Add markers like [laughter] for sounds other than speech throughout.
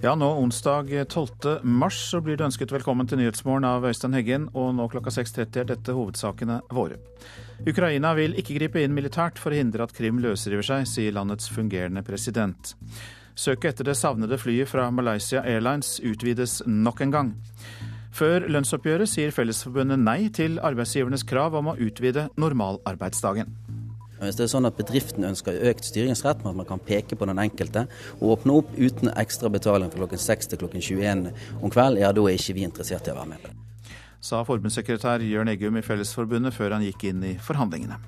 Ja, nå onsdag 12. mars så blir du ønsket velkommen til Nyhetsmorgen av Øystein Heggen, og nå klokka 6.30 er dette hovedsakene våre. Ukraina vil ikke gripe inn militært for å hindre at Krim løsriver seg, sier landets fungerende president. Søket etter det savnede flyet fra Malaysia Airlines utvides nok en gang. Før lønnsoppgjøret sier Fellesforbundet nei til arbeidsgivernes krav om å utvide normalarbeidsdagen. Hvis det er sånn at bedriften ønsker økt styringsrett, med at man kan peke på den enkelte og åpne opp uten ekstra betaling fra klokken 6 til klokken 21 om kvelden, ja da er ikke vi interessert i å være med. Sa forbundssekretær Jørn Eggum i Fellesforbundet før han gikk inn i forhandlingene.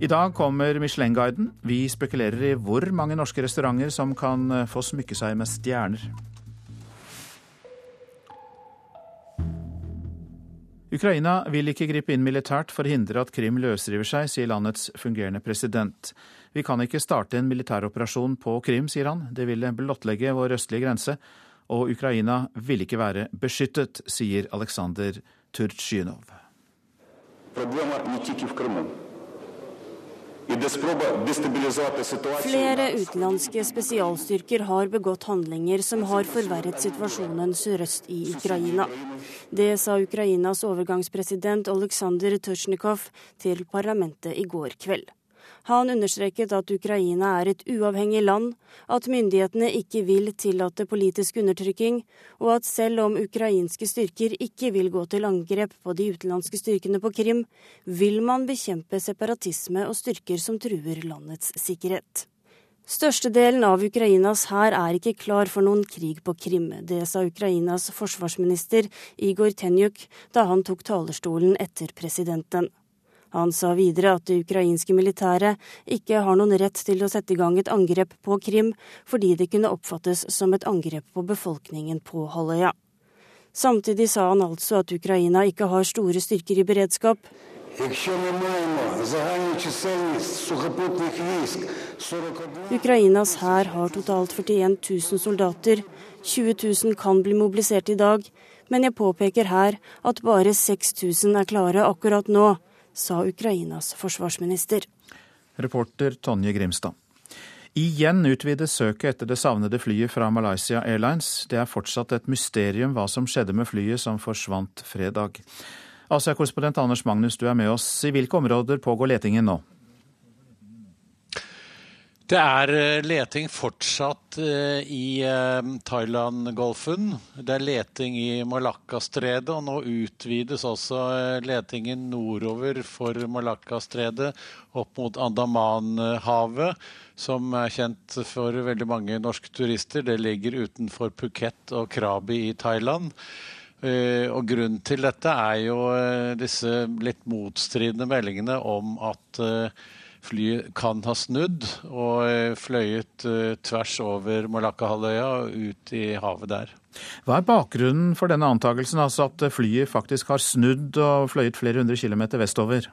I dag kommer Michelin-guiden. Vi spekulerer i hvor mange norske restauranter som kan få smykke seg med stjerner. Ukraina vil ikke gripe inn militært for å hindre at Krim løsriver seg, sier landets fungerende president. Vi kan ikke starte en militæroperasjon på Krim, sier han. Det ville blottlegge vår østlige grense. Og Ukraina vil ikke være beskyttet, sier Aleksandr Turtsjynov. Flere utenlandske spesialstyrker har begått handlinger som har forverret situasjonen sørøst i Ukraina. Det sa Ukrainas overgangspresident Oleksandr Tusjnikov til parlamentet i går kveld. Han understreket at Ukraina er et uavhengig land, at myndighetene ikke vil tillate politisk undertrykking, og at selv om ukrainske styrker ikke vil gå til angrep på de utenlandske styrkene på Krim, vil man bekjempe separatisme og styrker som truer landets sikkerhet. Størstedelen av Ukrainas hær er ikke klar for noen krig på Krim. Det sa Ukrainas forsvarsminister Igor Tenjuk da han tok talerstolen etter presidenten. Han sa videre at det ukrainske militæret ikke har noen rett til å sette i gang et angrep på Krim, fordi det kunne oppfattes som et angrep på befolkningen på halvøya. Samtidig sa han altså at Ukraina ikke har store styrker i beredskap. Ukrainas hær har totalt 41 000 soldater. 20 000 kan bli mobilisert i dag, men jeg påpeker her at bare 6000 er klare akkurat nå sa Ukrainas forsvarsminister. Reporter Tonje Grimstad. Igjen utvides søket etter det savnede flyet fra Malaysia Airlines. Det er fortsatt et mysterium hva som skjedde med flyet som forsvant fredag. Asia-korrespondent Anders Magnus, du er med oss. I hvilke områder pågår letingen nå? Det er eh, leting fortsatt eh, i eh, Thailand-golfen. Det er leting i Malakkastredet, og nå utvides også letingen nordover for Malakkastredet opp mot Andamanhavet, som er kjent for veldig mange norske turister. Det ligger utenfor Phuket og Krabi i Thailand. Og Grunnen til dette er jo disse litt motstridende meldingene om at Flyet kan ha snudd og eh, fløyet eh, tvers over Malakkahalvøya og ut i havet der. Hva er bakgrunnen for denne antakelsen, altså at flyet faktisk har snudd og fløyet flere hundre kilometer vestover?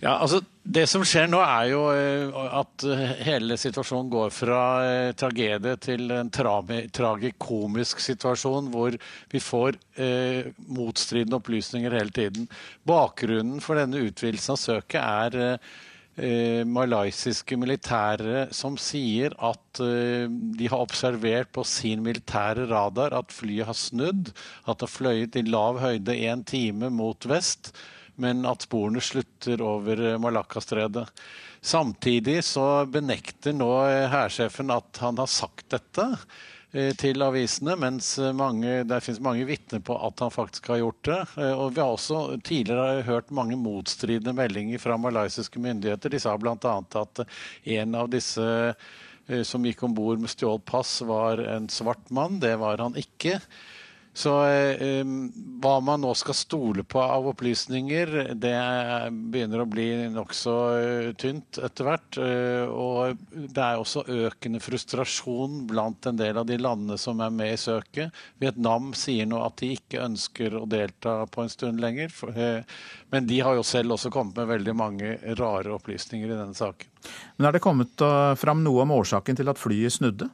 Ja, altså Det som skjer nå, er jo eh, at eh, hele situasjonen går fra eh, tragedie til en tragikomisk situasjon hvor vi får eh, motstridende opplysninger hele tiden. Bakgrunnen for denne utvidelsen av søket er eh, malaysiske militære som sier at eh, de har observert på sin militære radar at flyet har snudd, at det har fløyet i lav høyde én time mot vest men at sporene slutter over eh, Malakkastredet. Samtidig så benekter nå eh, hærsjefen at han har sagt dette eh, til avisene, mens mange, det finnes mange vitner på at han faktisk har gjort det. Og Vi har også tidligere hørt mange motstridende meldinger fra malaysiske myndigheter. De sa bl.a. at en av disse som gikk om bord med stjålet pass, var en svart mann. Det var han ikke. Så eh, hva man nå skal stole på av opplysninger, det begynner å bli nokså uh, tynt etter hvert. Uh, og det er også økende frustrasjon blant en del av de landene som er med i søket. Vietnam sier nå at de ikke ønsker å delta på en stund lenger. Uh, men de har jo selv også kommet med veldig mange rare opplysninger i denne saken. Men Er det kommet fram noe om årsaken til at flyet snudde?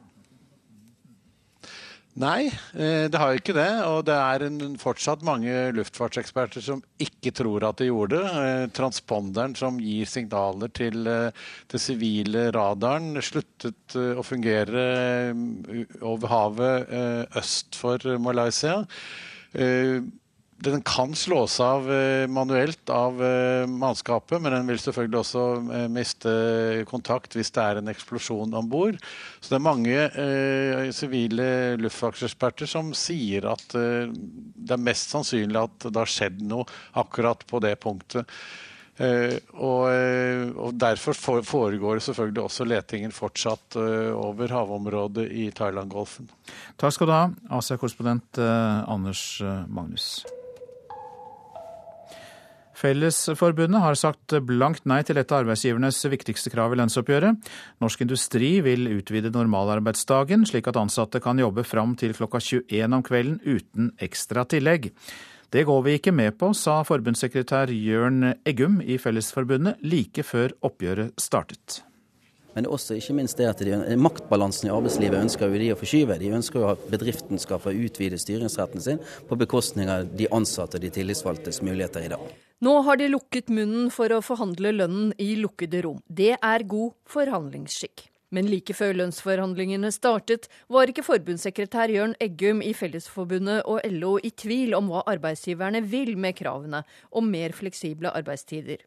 Nei, eh, det har jo ikke det. Og det er en, fortsatt mange luftfartseksperter som ikke tror at det gjorde det. Eh, transponderen som gir signaler til den sivile radaren, sluttet å fungere over havet øst for Malaysia. Den kan slås av eh, manuelt av eh, mannskapet, men den vil selvfølgelig også eh, miste kontakt hvis det er en eksplosjon om bord. Så det er mange sivile eh, luftfartseksperter som sier at eh, det er mest sannsynlig at det har skjedd noe akkurat på det punktet. Eh, og, og, Derfor foregår selvfølgelig også letingen fortsatt over havområdet i Thailand-golfen. Takk skal du ha, Asia-korrespondent Anders Magnus. Fellesforbundet har sagt blankt nei til et av arbeidsgivernes viktigste krav i lønnsoppgjøret. Norsk Industri vil utvide normalarbeidsdagen, slik at ansatte kan jobbe fram til klokka 21 om kvelden uten ekstra tillegg. Det går vi ikke med på, sa forbundssekretær Jørn Eggum i Fellesforbundet like før oppgjøret startet. Men det er også ikke minst det at de, maktbalansen i arbeidslivet ønsker jo de å forskyve. De ønsker jo at bedriften skal få utvide styringsretten sin på bekostning av de ansatte og de tillitsvalgtes muligheter i dag. Nå har de lukket munnen for å forhandle lønnen i lukkede rom. Det er god forhandlingsskikk. Men like før lønnsforhandlingene startet, var ikke forbundssekretær Jørn Eggum i Fellesforbundet og LO i tvil om hva arbeidsgiverne vil med kravene om mer fleksible arbeidstider.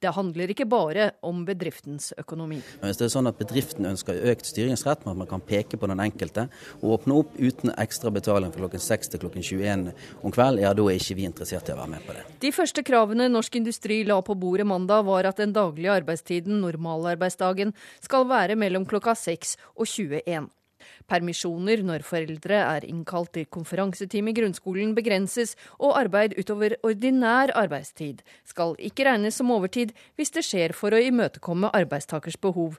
Det handler ikke bare om bedriftens økonomi. Hvis det er sånn at bedriften ønsker økt styringsrett, med at man kan peke på den enkelte og åpne opp uten ekstra betaling fra klokken 6 til klokken 21 om kveld, ja da er ikke vi interessert i å være med på det. De første kravene Norsk Industri la på bordet mandag var at den daglige arbeidstiden, normalarbeidsdagen, skal være mellom klokka 6 og 21. Permisjoner når foreldre er innkalt til konferansetime i grunnskolen begrenses, og arbeid utover ordinær arbeidstid skal ikke regnes som overtid hvis det skjer for å imøtekomme arbeidstakers behov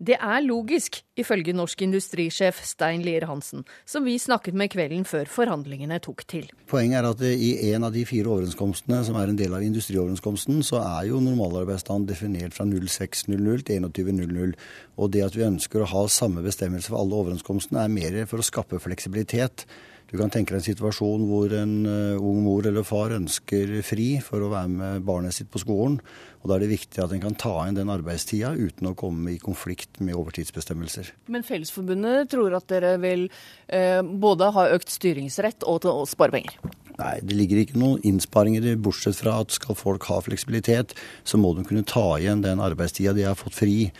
det er logisk, ifølge norsk industrisjef Stein Lier Hansen, som vi snakket med kvelden før forhandlingene tok til. Poenget er at i en av de fire overenskomstene som er en del av industrioverenskomsten, så er jo normalarbeidsstand definert fra 06.00 til 21.00. Og det at vi ønsker å ha samme bestemmelse for alle overenskomstene, er mer for å skape fleksibilitet. Du kan tenke deg en situasjon hvor en uh, ung mor eller far ønsker fri for å være med barnet sitt på skolen. og Da er det viktig at en kan ta inn den arbeidstida uten å komme i konflikt med overtidsbestemmelser. Men Fellesforbundet tror at dere vil eh, både ha økt styringsrett og, og spare penger? Nei, det ligger ikke noen innsparinger bortsett fra at skal folk ha fleksibilitet, så må de kunne ta igjen den arbeidstida de har fått fri.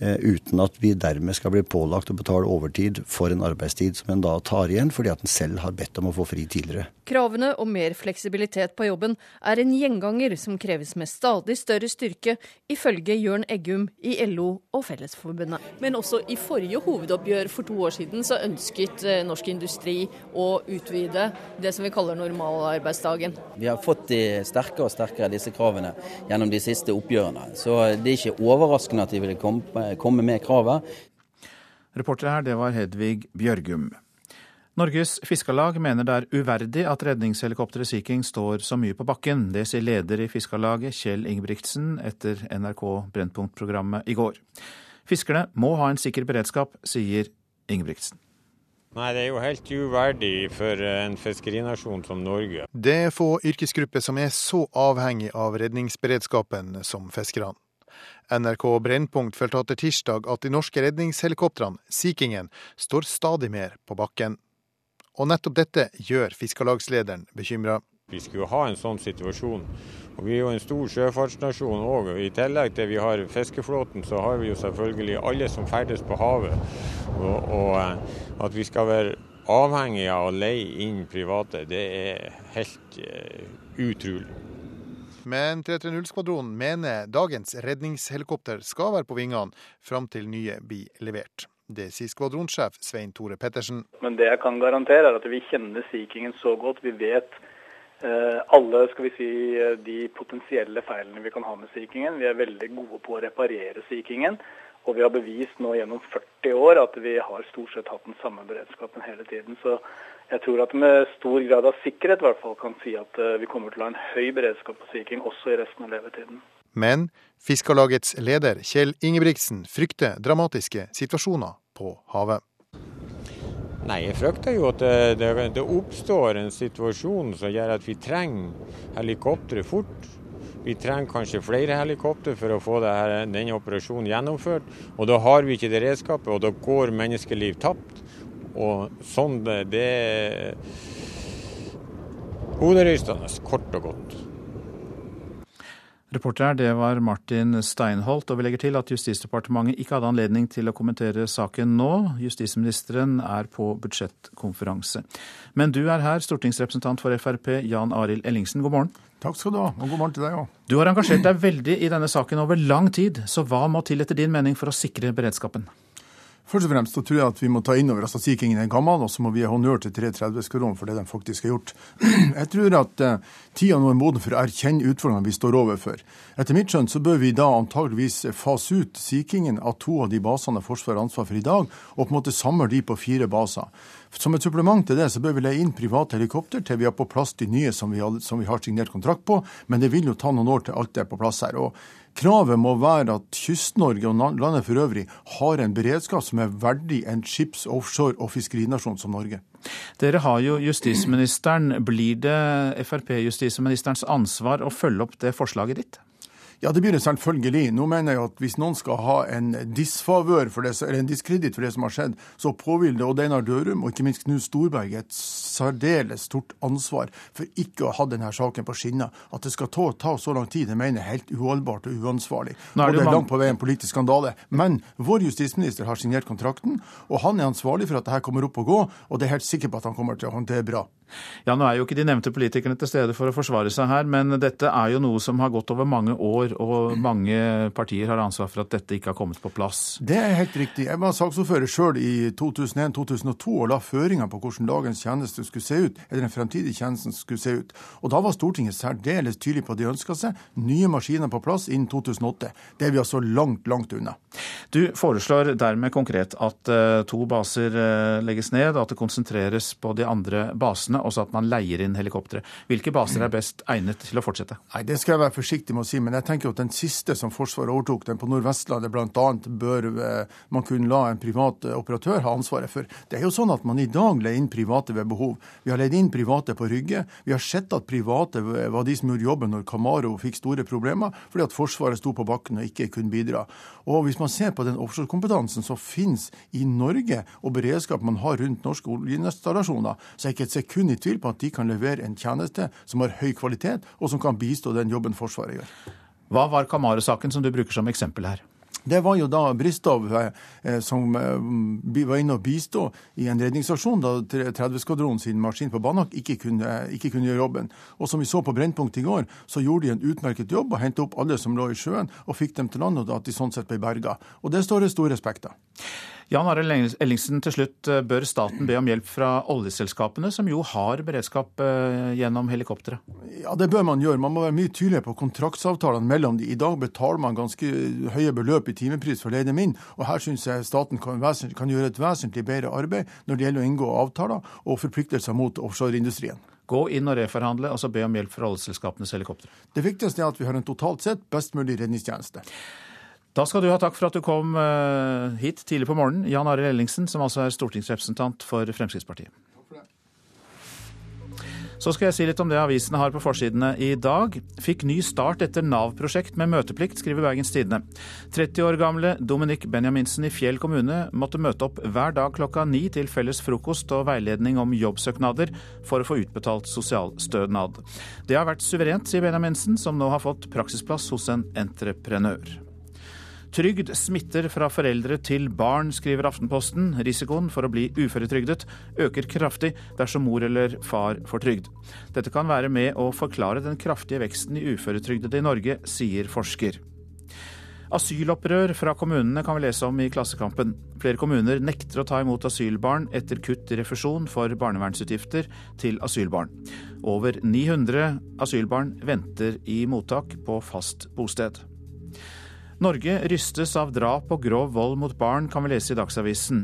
Eh, uten at vi dermed skal bli pålagt å betale overtid for en arbeidstid som en da tar igjen fordi at en selv har bedt om å få fri tidligere. Kravene om mer fleksibilitet på jobben er en gjenganger som kreves med stadig større styrke, ifølge Jørn Eggum i LO og Fellesforbundet. Men også i forrige hovedoppgjør for to år siden så ønsket eh, norsk industri å utvide det som vi kaller normalarbeidsdagen. Vi har fått de sterkere og sterkere disse kravene gjennom de siste oppgjørene. Så det er ikke overraskende at de vil komme komme med kravet. Reporter her, det var Hedvig Bjørgum. Norges Fiskarlag mener det er uverdig at redningshelikopteret Sea King står så mye på bakken. Det sier leder i Fiskarlaget, Kjell Ingebrigtsen, etter NRK Brennpunkt-programmet i går. Fiskerne må ha en sikker beredskap, sier Ingebrigtsen. Nei, Det er jo helt uverdig for en fiskerinasjon som Norge. Det er få yrkesgrupper som er så avhengig av redningsberedskapen som fiskerne. NRK Brennpunkt fortalte tirsdag at de norske redningshelikoptrene, Sea Kingen, står stadig mer på bakken. Og nettopp dette gjør Fiskarlagslederen bekymra. Vi skulle ha en sånn situasjon. Og Vi er jo en stor sjøfartsnasjon òg. I tillegg til vi har fiskeflåten, så har vi jo selvfølgelig alle som ferdes på havet. Og, og eh, at vi skal være avhengige av å leie inn private, det er helt uh, utrolig. Men 330-skvadronen mener dagens redningshelikopter skal være på vingene fram til nye blir levert. Det sier skvadronsjef Svein Tore Pettersen. Men det jeg kan garantere, er at vi kjenner Sea Kingen så godt. Vi vet eh, alle skal vi si, de potensielle feilene vi kan ha med Sea Kingen. Vi er veldig gode på å reparere Sea Kingen. Og vi har bevist nå gjennom 40 år at vi har stort sett hatt den samme beredskapen hele tiden. Så jeg tror at med stor grad av sikkerhet i hvert fall kan si at eh, vi kommer til å ha en høy beredskap på Sea King også i resten av levetiden. Men Fiskarlagets leder Kjell Ingebrigtsen frykter dramatiske situasjoner på havet. Nei, Jeg frykter jo at det, det, det oppstår en situasjon som gjør at vi trenger helikoptre fort. Vi trenger kanskje flere helikopter for å få denne operasjonen gjennomført. Og Da har vi ikke det redskapet, og da går menneskeliv tapt. Og sånn det, det er hoderystende, kort og godt. Reporter det var Martin Steinholt, og vi legger til at Justisdepartementet ikke hadde anledning til å kommentere saken nå. Justisministeren er på budsjettkonferanse. Men du er her, stortingsrepresentant for Frp, Jan Arild Ellingsen. God morgen. Takk skal du ha, og god morgen til deg òg. Du har engasjert deg veldig i denne saken over lang tid, så hva må til etter din mening for å sikre beredskapen? Først og fremst så tror jeg at vi må ta inn over oss at Sea King er gammel, og så må vi gi honnør til 330-skvadronen for det de faktisk har gjort. [clears throat] Jeg tror at uh, tida nå er moden for å erkjenne utfordringene vi står overfor. Etter mitt skjønn så bør vi da antageligvis fase ut Sea Kingen av to av de basene Forsvaret har ansvar for i dag, og på en måte samle de på fire baser. Som et supplement til det så bør vi leie inn private helikopter til vi har på plass de nye som vi, har, som vi har signert kontrakt på, men det vil jo ta noen år til alt er på plass her. og Kravet må være at Kyst-Norge og landet for øvrig har en beredskap som er verdig en skips-, offshore- og fiskerinasjon som Norge. Dere har jo justisministeren. Blir det Frp-justisministerens ansvar å følge opp det forslaget ditt? Ja, det blir det selvfølgelig. Nå mener jeg at hvis noen skal ha en disfavør for det, eller en diskreditt for det som har skjedd, så påhviler det Odd Einar Dørum og ikke minst Knut Storberget et særdeles stort ansvar for ikke å ha denne saken på skinner. At det skal ta, ta så lang tid, det mener jeg er helt uholdbart og uansvarlig. Nei, og det er langt på vei en politisk skandale. Men vår justisminister har signert kontrakten, og han er ansvarlig for at dette kommer opp og gå, og det er helt sikker på at han kommer til å håndtere bra. Ja, Nå er jo ikke de nevnte politikerne til stede for å forsvare seg her, men dette er jo noe som har gått over mange år, og mange partier har ansvar for at dette ikke har kommet på plass. Det er helt riktig. Jeg var saksordfører sjøl i 2001-2002 og la føringer på hvordan dagens tjeneste skulle se ut, eller den fremtidige tjenesten skulle se ut. Og Da var Stortinget særdeles tydelig på at de ønska seg nye maskiner på plass innen 2008. Det er vi altså langt, langt unna. Du foreslår dermed konkret at uh, to baser uh, legges ned, og at det konsentreres på de andre basene basene, også at man leier inn helikoptre. Hvilke baser er best egnet til å fortsette? Nei, Det skal jeg være forsiktig med å si, men jeg tenker at den siste som Forsvaret overtok, den på Nordvestlandet bl.a., bør eh, man kunne la en privat eh, operatør ha ansvaret for. Det er jo sånn at man i dag leier inn private ved behov. Vi har leid inn private på Rygge. Vi har sett at private var de som gjorde jobben når Kamaro fikk store problemer, fordi at Forsvaret sto på bakken og ikke kunne bidra. Og hvis man ser på den offshorekompetansen som finnes i Norge, og beredskap man har rundt norske oljeinstallasjoner, så er ikke et sekund sekund i tvil på at de kan levere en tjeneste som har høy kvalitet, og som kan bistå den jobben Forsvaret gjør. Hva var Kamara-saken som du bruker som eksempel her? Det var jo da Bristov eh, som eh, var inne og bistå i en redningsaksjon da 30-skvadronen sin maskin på Banak ikke kunne, ikke kunne, gjøre jobben. Og som vi så på Brennpunkt i går, så gjorde de en utmerket jobb og hentet opp alle som lå i sjøen, og fikk dem til land, og at de sånn sett ble berga. Og det står det stor respekt av. Jan Arild Ellingsen, til slutt. Eh, bør staten be om hjelp fra oljeselskapene, som jo har beredskap eh, gjennom helikoptre? Ja, det bør man gjøre. Man må være mye tydeligere på kontraktsavtalene mellom de. I dag betaler man ganske høye beløp i timepris for å leie dem inn, og her syns jeg staten kan, kan gjøre et vesentlig bedre arbeid når det gjelder å inngå avtaler og forpliktelser mot offshoreindustrien. Gå inn og reforhandle, og så be om hjelp fra oljeselskapenes helikoptre. Det viktigste er at vi har en totalt sett best mulig redningstjeneste. Da skal du ha takk for at du kom eh, hit tidlig på morgenen, Jan Arild Ellingsen, som altså er stortingsrepresentant for Fremskrittspartiet. Så skal jeg si litt om det avisene har på forsidene i dag. Fikk ny start etter Nav-prosjekt med møteplikt, skriver Bergens Tidende. 30 år gamle Dominic Benjaminsen i Fjell kommune måtte møte opp hver dag klokka ni til felles frokost og veiledning om jobbsøknader for å få utbetalt sosialstønad. Det har vært suverent, sier Benjaminsen, som nå har fått praksisplass hos en entreprenør. Trygd smitter fra foreldre til barn, skriver Aftenposten. Risikoen for å bli uføretrygdet øker kraftig dersom mor eller far får trygd. Dette kan være med å forklare den kraftige veksten i uføretrygdede i Norge, sier forsker. Asylopprør fra kommunene kan vi lese om i Klassekampen. Flere kommuner nekter å ta imot asylbarn etter kutt i refusjon for barnevernsutgifter til asylbarn. Over 900 asylbarn venter i mottak på fast bosted. Norge rystes av drap og grov vold mot barn, kan vi lese i Dagsavisen.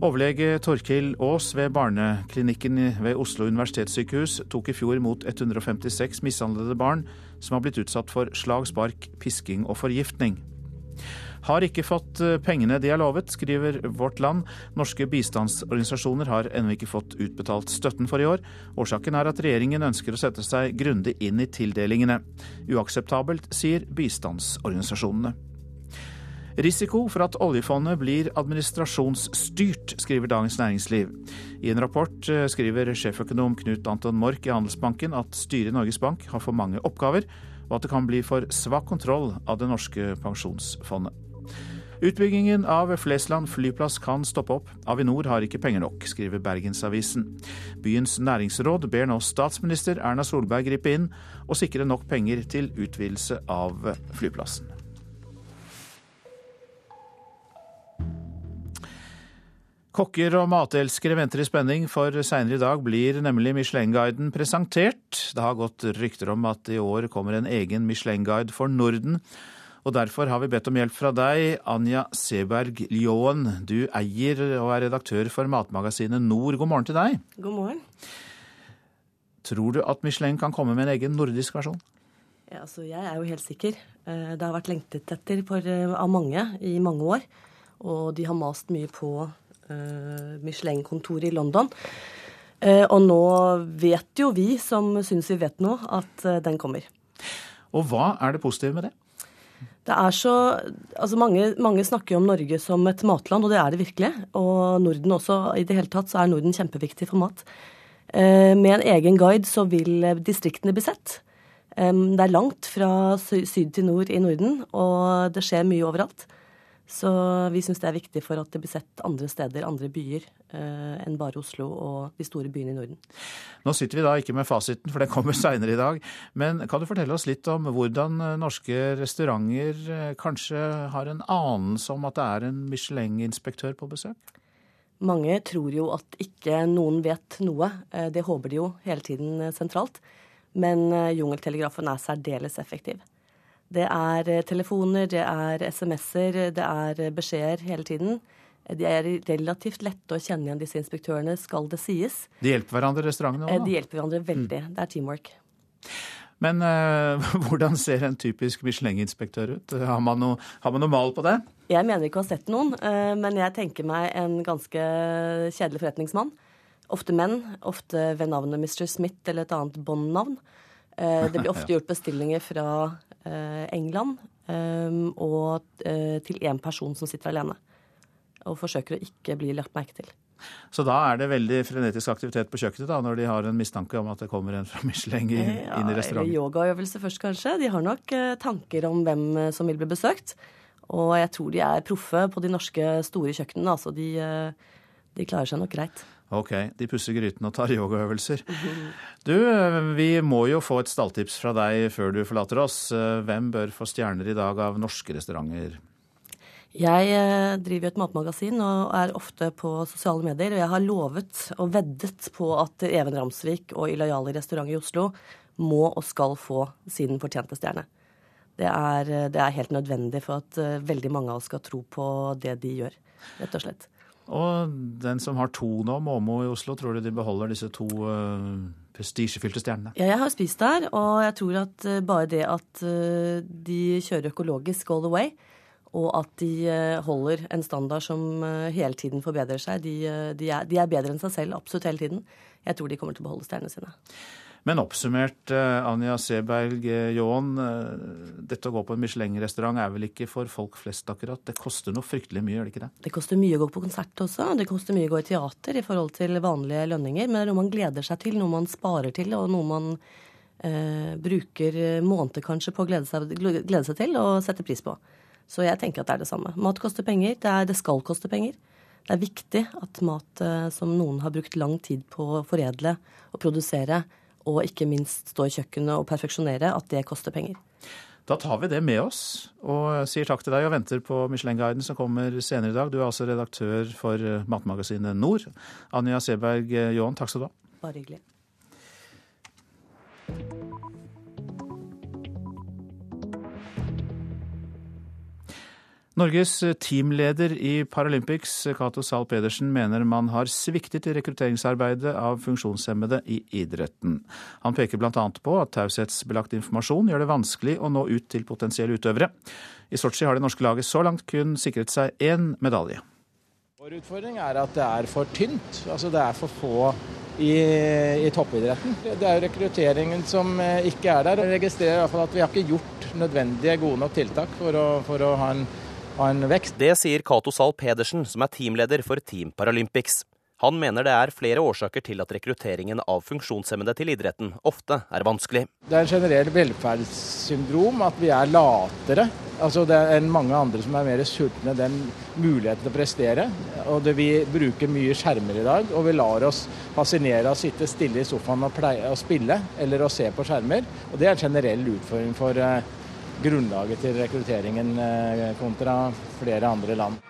Overlege Torkil Aas ved barneklinikken ved Oslo universitetssykehus tok i fjor imot 156 mishandlede barn som har blitt utsatt for slag, spark, pisking og forgiftning. Har ikke fått eh, pengene de er lovet, skriver Vårt Land. Norske bistandsorganisasjoner har ennå ikke fått utbetalt støtten for i år. Årsaken er at regjeringen ønsker å sette seg grundig inn i tildelingene. Uakseptabelt, sier bistandsorganisasjonene. Risiko for at oljefondet blir administrasjonsstyrt, skriver Dagens Næringsliv. I en rapport eh, skriver sjeføkonom Knut Anton Mork i Handelsbanken at styret i Norges Bank har for mange oppgaver, og at det kan bli for svak kontroll av det norske pensjonsfondet. Utbyggingen av Flesland flyplass kan stoppe opp. Avinor har ikke penger nok, skriver Bergensavisen. Byens næringsråd ber nå statsminister Erna Solberg gripe inn og sikre nok penger til utvidelse av flyplassen. Kokker og matelskere venter i spenning, for seinere i dag blir nemlig Michelin-guiden presentert. Det har gått rykter om at i år kommer en egen Michelin-guide for Norden. Og Derfor har vi bedt om hjelp fra deg, Anja Seberg Ljåen. Du eier og er redaktør for matmagasinet Nord. God morgen til deg. God morgen. Tror du at Michelin kan komme med en egen nordisk versjon? Ja, altså, jeg er jo helt sikker. Eh, det har vært lengtet etter for, eh, av mange i mange år. Og de har mast mye på uh, Michelin-kontoret i London. Uh, og nå vet jo vi som syns vi vet noe, at den kommer. Og hva er det positive med det? Det er så, altså mange, mange, snakker jo om Norge som et matland, og det er det virkelig. Og Norden også. I det hele tatt så er Norden kjempeviktig for mat. Eh, med en egen guide så vil distriktene bli sett. Eh, det er langt fra syd til nord i Norden, og det skjer mye overalt. Så vi syns det er viktig for at det blir sett andre steder, andre byer, eh, enn bare Oslo og de store byene i Norden. Nå sitter vi da ikke med fasiten, for den kommer seinere i dag. Men kan du fortelle oss litt om hvordan eh, norske restauranter eh, kanskje har en anelse om at det er en Michelin-inspektør på besøk? Mange tror jo at ikke noen vet noe. Eh, det håper de jo hele tiden sentralt. Men jungeltelegrafen er særdeles effektiv. Det er eh, telefoner, det er SMS-er, det er eh, beskjeder hele tiden. De er relativt lette å kjenne igjen, disse inspektørene, skal det sies. De hjelper hverandre, restaurantene òg? Eh, de hjelper hverandre veldig. Mm. Det er teamwork. Men uh, [laughs] hvordan ser en typisk Michelin-inspektør ut? Har man, noe, har man, noe, mal på det? Jeg mener ikke å ha sett noen, uh, men jeg tenker meg en ganske kjedelig forretningsmann. Ofte menn, ofte ved navnet Mr. Smith eller et annet Bond-navn. Uh, det blir [laughs] ofte gjort bestillinger fra Eh, England ehm, og eh, til én person som sitter alene. Og forsøker å ikke bli lagt merke til. Så da er det veldig frenetisk aktivitet på kjøkkenet da, når de har en mistanke om at det kommer en fra Michelin i, ja, inn i restauranten? Eller yogaøvelse først, kanskje. De har nok eh, tanker om hvem som vil bli besøkt. Og jeg tror de er proffe på de norske store kjøkkenene. Altså de, de klarer seg nok greit. Ok, de pusser grytene og tar yogaøvelser. Du, vi må jo få et stalltips fra deg før du forlater oss. Hvem bør få stjerner i dag av norske restauranter? Jeg eh, driver et matmagasin og er ofte på sosiale medier. Og jeg har lovet og veddet på at Even Ramsvik og Ilojale restaurant i Oslo må og skal få sin fortjente stjerne. Det er, det er helt nødvendig for at eh, veldig mange av oss skal tro på det de gjør, rett og slett. Og den som har to nå, Måmo i Oslo, tror du de beholder disse to uh, prestisjefylte stjernene? Ja, jeg har spist der, og jeg tror at uh, bare det at uh, de kjører økologisk all the way, og at de holder en standard som hele tiden forbedrer seg, de, de, er, de er bedre enn seg selv absolutt hele tiden. Jeg tror de kommer til å beholde stjernene sine. Men oppsummert, eh, Anja Seberg Ljåen. Eh, dette å gå på en Michelin-restaurant er vel ikke for folk flest, akkurat? Det koster noe fryktelig mye, gjør det ikke det? Det koster mye å gå på konsert også. Det koster mye å gå i teater i forhold til vanlige lønninger. Men det er noe man gleder seg til, noe man sparer til, og noe man eh, bruker måneder kanskje på å glede seg, glede seg, til og sette pris på. Så jeg tenker at det er det samme. Mat koster penger. Det, er, det skal koste penger. Det er viktig at mat eh, som noen har brukt lang tid på å foredle og produsere, og ikke minst stå i kjøkkenet og perfeksjonere, at det koster penger. Da tar vi det med oss og sier takk til deg og venter på Michelin-guiden som kommer senere i dag. Du er altså redaktør for eh, matmagasinet Nord. Anja Seberg Jaan, takk skal du ha. Bare hyggelig. Norges teamleder i Paralympics, Cato Zahl Pedersen, mener man har sviktet i rekrutteringsarbeidet av funksjonshemmede i idretten. Han peker bl.a. på at taushetsbelagt informasjon gjør det vanskelig å nå ut til potensielle utøvere. I Sotsji har det norske laget så langt kun sikret seg én medalje. Vår utfordring er at det er for tynt. Altså det er for få i, i toppidretten. Det er jo rekrutteringen som eh, ikke er der. Jeg registrerer i hvert fall at vi har ikke gjort nødvendige, gode nok tiltak for å, for å ha, en, ha, en, vekst. Det sier Cato Zahl Pedersen, som er teamleder for Team Paralympics. Han mener det er flere årsaker til at rekrutteringen av funksjonshemmede til idretten ofte er vanskelig. Det er en generell velferdssyndrom at vi er latere Altså Det er mange andre som er mer sultne den muligheten til å prestere. Og det, Vi bruker mye skjermer i dag, og vi lar oss fascinere av å sitte stille i sofaen og, pleie, og spille eller å se på skjermer. Og Det er en generell utfordring for uh, grunnlaget til rekrutteringen uh, kontra flere andre land.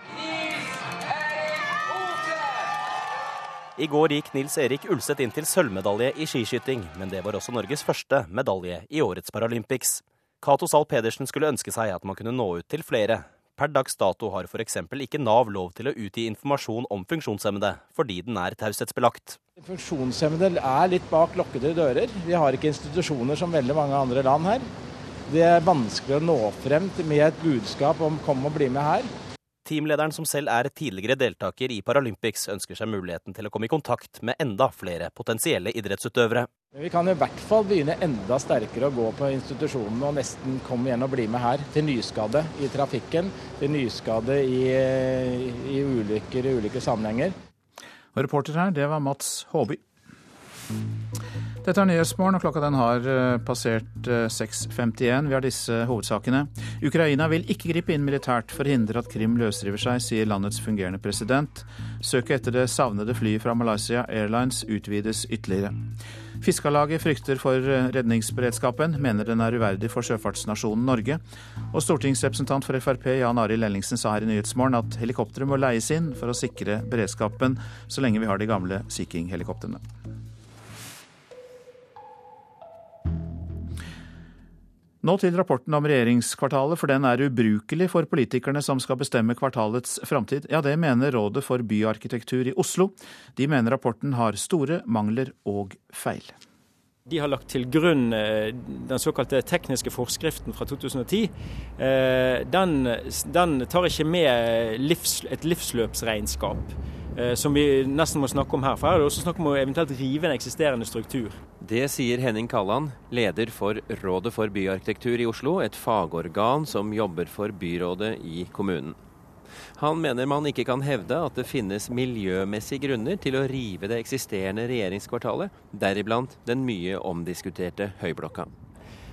I går gikk Nils Erik Ulseth inn til sølvmedalje i skiskyting, men det var også Norges første medalje i årets Paralympics. Cato Zahl Pedersen skulle ønske seg at man kunne nå ut til flere. Per dags dato har f.eks. ikke Nav lov til å utgi informasjon om funksjonshemmede, fordi den er taushetsbelagt. Funksjonshemmede er litt bak lukkede dører. Vi har ikke institusjoner som veldig mange andre land her. Det er vanskelig å nå frem med et budskap om 'kom og bli med her'. Teamlederen, som selv er tidligere deltaker i Paralympics, ønsker seg muligheten til å komme i kontakt med enda flere potensielle idrettsutøvere. Vi kan i hvert fall begynne enda sterkere å gå på institusjonene og nesten komme igjen og bli med her. Til nyskade i trafikken, til nyskade i, i ulykker i ulike sammenhenger. Og reporter her, det var Mats Håby. Dette er Nyhetsmorgen, og klokka den har eh, passert 6.51. Eh, Vi har disse hovedsakene. Ukraina vil ikke gripe inn militært for å hindre at Krim løsriver seg, sier landets fungerende president. Søket etter det savnede flyet fra Malaysia Airlines utvides ytterligere. Fiskarlaget frykter for eh, redningsberedskapen, mener den er uverdig for sjøfartsnasjonen Norge. Og stortingsrepresentant for Frp Jan Arild Ellingsen sa her i Nyhetsmorgen at helikoptre må leies inn for å sikre beredskapen så lenge vi har de gamle Sea King-helikoptrene. Nå til rapporten om regjeringskvartalet, for den er ubrukelig for politikerne som skal bestemme kvartalets framtid. Ja, det mener Rådet for byarkitektur i Oslo. De mener rapporten har store mangler og feil. De har lagt til grunn eh, den såkalte tekniske forskriften fra 2010. Eh, den, den tar ikke med livs, et livsløpsregnskap. Eh, som vi nesten må snakke om her. For her er det også snakk om å eventuelt rive en eksisterende struktur. Det sier Henning Kalland, leder for Rådet for byarkitektur i Oslo, et fagorgan som jobber for byrådet i kommunen. Han mener man ikke kan hevde at det finnes miljømessige grunner til å rive det eksisterende regjeringskvartalet, deriblant den mye omdiskuterte Høyblokka.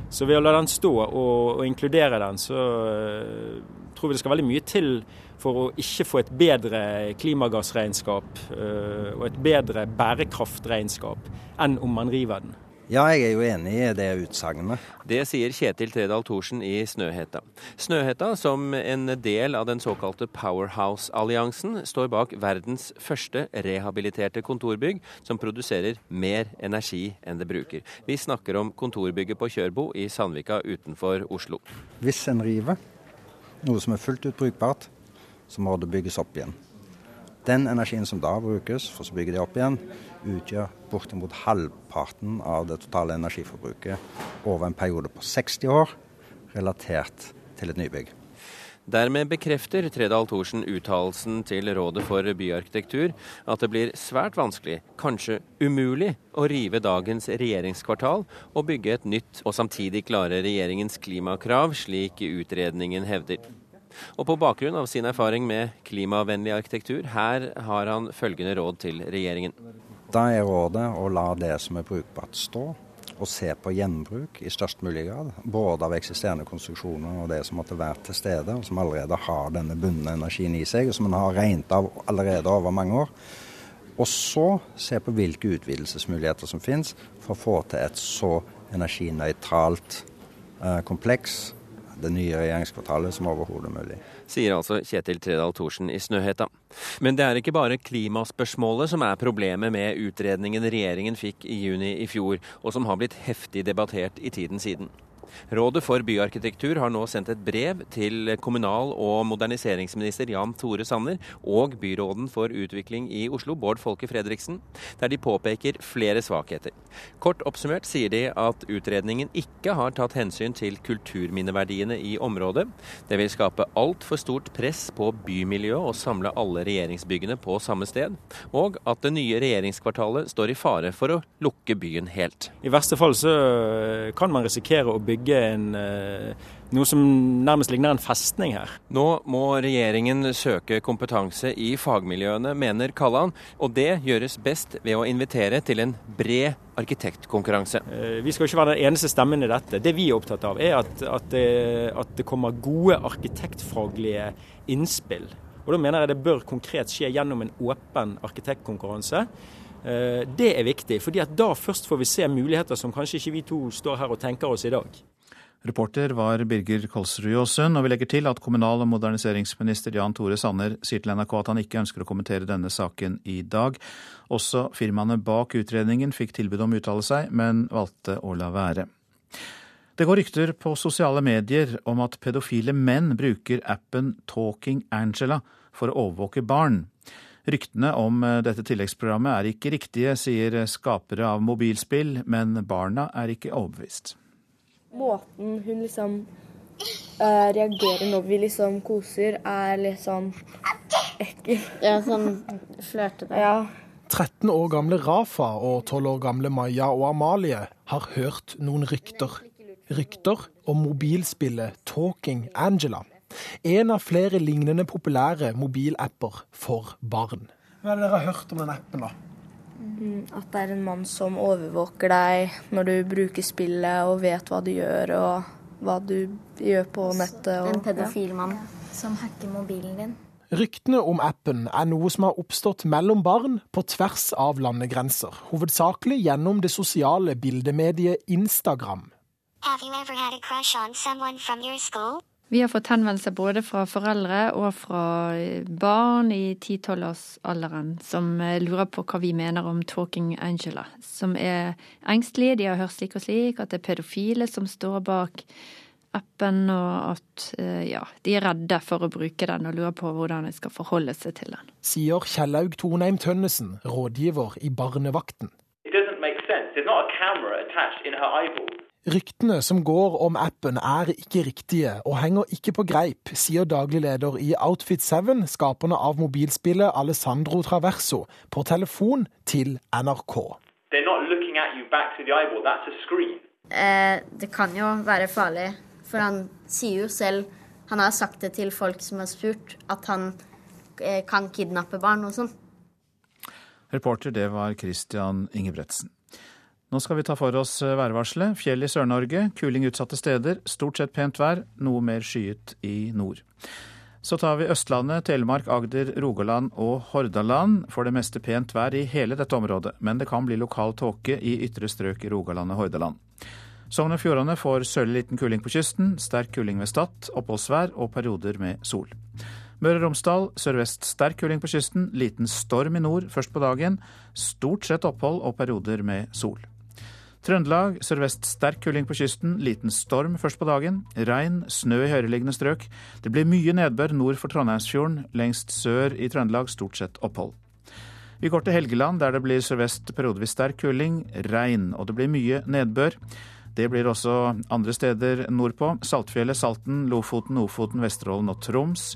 Så ved å la den stå og, og inkludere den, så uh, tror vi det skal veldig mye til for å ikke få et bedre klimagassregnskap uh, og et bedre bærekraftregnskap enn om man river den. Ja, jeg er jo enig i det utsagnet. Det sier Kjetil Tredal Thorsen i Snøhetta. Snøhetta, som en del av den såkalte Powerhouse-alliansen, står bak verdens første rehabiliterte kontorbygg som produserer mer energi enn det bruker. Vi snakker om kontorbygget på Kjørbo i Sandvika utenfor Oslo. Hvis en river noe som er fullt ut brukbart, så må det bygges opp igjen. Den energien som da brukes for å bygge det opp igjen, utgjør bortimot halvparten av det totale energiforbruket over en periode på 60 år, relatert til et nybygg. Dermed bekrefter Tredal Thorsen uttalelsen til Rådet for byarkitektur at det blir svært vanskelig, kanskje umulig, å rive dagens regjeringskvartal og bygge et nytt og samtidig klare regjeringens klimakrav, slik utredningen hevder. Og på bakgrunn av sin erfaring med klimavennlig arkitektur, her har han følgende råd til regjeringen. Da er rådet å la det som er brukbart stå, og se på gjenbruk i størst mulig grad. Både av eksisterende konstruksjoner og det som måtte være til stede, og som allerede har denne bundne energien i seg, og som en har regnet av allerede over mange år. Og så se på hvilke utvidelsesmuligheter som finnes for å få til et så energinøytralt eh, kompleks det nye regjeringskvartalet som overhodet mulig. Sier altså Kjetil Tredal Thorsen i Snøhetta. Men det er ikke bare klimaspørsmålet som er problemet med utredningen regjeringen fikk i juni i fjor, og som har blitt heftig debattert i tiden siden. Rådet for byarkitektur har nå sendt et brev til kommunal- og moderniseringsminister Jan Tore Sanner og byråden for utvikling i Oslo, Bård Folke Fredriksen, der de påpeker flere svakheter. Kort oppsummert sier de at utredningen ikke har tatt hensyn til kulturminneverdiene i området. Det vil skape altfor stort press på bymiljøet og samle alle regjeringsbyggene på samme sted, og at det nye regjeringskvartalet står i fare for å lukke byen helt. I verste fall så kan man risikere å bygge en, eh, noe som nærmest ligner en festning her. Nå må regjeringen søke kompetanse i fagmiljøene, mener Kalland. og det gjøres best ved å invitere til en bred arkitektkonkurranse. Eh, vi skal ikke være den eneste stemmen i dette. Det vi er opptatt av, er at, at, det, at det kommer gode arkitektfaglige innspill. Og Da mener jeg det bør konkret skje gjennom en åpen arkitektkonkurranse. Eh, det er viktig, fordi at da først får vi se muligheter som kanskje ikke vi to står her og tenker oss i dag. Reporter var Birger Kolsrud Jåsund, og vi legger til at kommunal- og moderniseringsminister Jan Tore Sanner sier til NRK at han ikke ønsker å kommentere denne saken i dag. Også firmaene bak utredningen fikk tilbud om å uttale seg, men valgte å la være. Det går rykter på sosiale medier om at pedofile menn bruker appen Talking Angela for å overvåke barn. Ryktene om dette tilleggsprogrammet er ikke riktige, sier skapere av mobilspill, men barna er ikke overbevist. Måten hun liksom uh, reagerer når vi liksom koser, er litt sånn ekkel. Ja, sånn flørtete. Ja. 13 år gamle Rafa og 12 år gamle Maja og Amalie har hørt noen rykter. Rykter om mobilspillet Talking Angela. En av flere lignende populære mobilapper for barn. Hva er det dere har hørt om den appen, da? Mm, At det er en mann som overvåker deg når du bruker spillet og vet hva du gjør og hva du gjør på nettet. Og, En pedofil mann som hacker mobilen din. Ryktene om appen er noe som har oppstått mellom barn på tvers av landegrenser. Hovedsakelig gjennom det sosiale bildemediet Instagram. Have you ever had a crush on someone from your school? Vi har fått henvendelser både fra foreldre og fra barn i 10-12-årsalderen som eh, lurer på hva vi mener om Talking Angela. Som er engstelige, de har hørt slik og slik, at det er pedofile som står bak appen, og at eh, ja, de er redde for å bruke den og lurer på hvordan de skal forholde seg til den. Sier Kjellaug Tonheim Tønnesen, rådgiver i Barnevakten. It doesn't make sense. There's not a camera attached in her eyeball. Ryktene som går om appen er ikke riktige og henger ikke på greip, sier daglig leder i Outfit 7, skaperne av mobilspillet Alessandro Traverso, på telefon til NRK. They're not looking at you back to the eyeball. That's a screen. Eh, det kan jo være farlig, for han sier jo selv Han har sagt det til folk som har spurt, at han eh, kan kidnappe barn og sånn. Reporter det var Christian Ingebretsen. Nå skal vi ta for oss værvarselet. Fjell i Sør-Norge, kuling utsatte steder. Stort sett pent vær, noe mer skyet i nord. Så tar vi Østlandet, Telemark, Agder, Rogaland og Hordaland. For det meste pent vær i hele dette området, men det kan bli lokal tåke i ytre strøk i Rogaland og Hordaland. Sogn og Fjordane får sørlig liten kuling på kysten, sterk kuling ved Stad, oppholdsvær og perioder med sol. Møre og Romsdal sørvest sterk kuling på kysten, liten storm i nord først på dagen. Stort sett opphold og perioder med sol. Trøndelag sørvest sterk kuling på kysten, liten storm først på dagen. Regn, snø i høyereliggende strøk. Det blir mye nedbør nord for Trondheimsfjorden. Lengst sør i Trøndelag stort sett opphold. Vi går til Helgeland, der det blir sørvest periodevis sterk kuling, regn, og det blir mye nedbør. Det blir også andre steder nordpå. Saltfjellet, Salten, Lofoten, Ofoten, Vesterålen og Troms.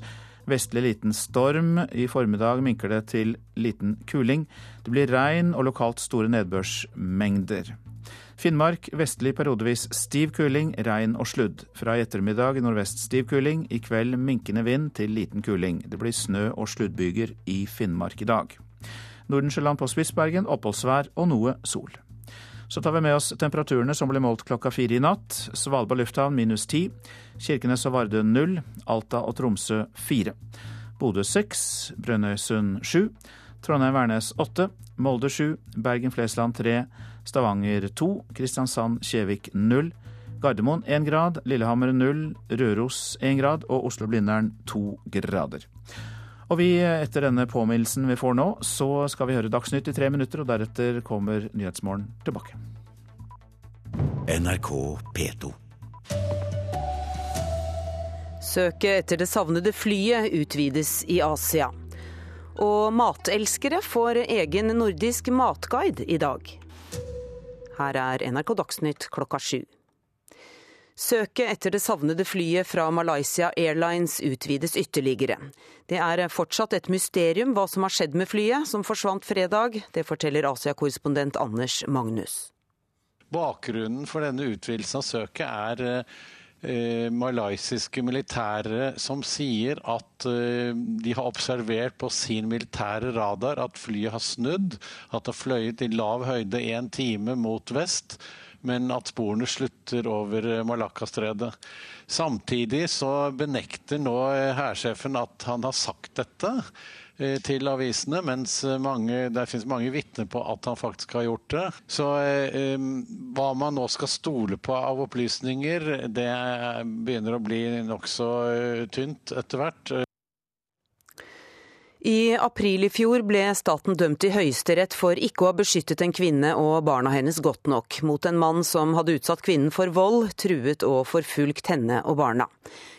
Vestlig liten storm. I formiddag minker det til liten kuling. Det blir regn og lokalt store nedbørsmengder. Finnmark vestlig periodevis stiv kuling, regn og sludd. Fra i ettermiddag nordvest stiv kuling, i kveld minkende vind til liten kuling. Det blir snø- og sluddbyger i Finnmark i dag. Nordensjøland på Spitsbergen oppholdsvær og noe sol. Så tar vi med oss temperaturene som ble målt klokka fire i natt. Svalbard lufthavn minus ti. Kirkenes og Vardø null. Alta og Tromsø fire. Bodø seks. Brønnøysund sju. Trondheim-Værnes åtte. Molde sju. Bergen-Flesland tre. Stavanger 2, Kristiansand-Kjevik 0, Gardermoen 1 grad. Lillehammer 0, Røros 1 grad. Og Oslo-Blindern 2 grader. Og vi, etter denne påminnelsen vi får nå, så skal vi høre Dagsnytt i tre minutter, og deretter kommer Nyhetsmorgen tilbake. NRK P2. Søket etter det savnede flyet utvides i Asia. Og matelskere får egen nordisk matguide i dag. Her er NRK Dagsnytt klokka sju. Søket etter det savnede flyet fra Malaysia Airlines utvides ytterligere. Det er fortsatt et mysterium hva som har skjedd med flyet, som forsvant fredag. Det forteller Asia-korrespondent Anders Magnus. Bakgrunnen for denne utvidelsen av søket er eh, malaysiske militære som sier at eh, de har observert på sin militære radar at flyet har snudd, at det har fløyet i lav høyde én time mot vest men at sporene slutter over eh, Malakkastredet. Samtidig så benekter nå hærsjefen at han har sagt dette til avisene, mens mange, det finnes mange vitner på at han faktisk har gjort det. Så eh, hva man nå skal stole på av opplysninger, det begynner å bli nokså tynt etter hvert. I april i fjor ble staten dømt i Høyesterett for ikke å ha beskyttet en kvinne og barna hennes godt nok mot en mann som hadde utsatt kvinnen for vold, truet og forfulgt henne og barna.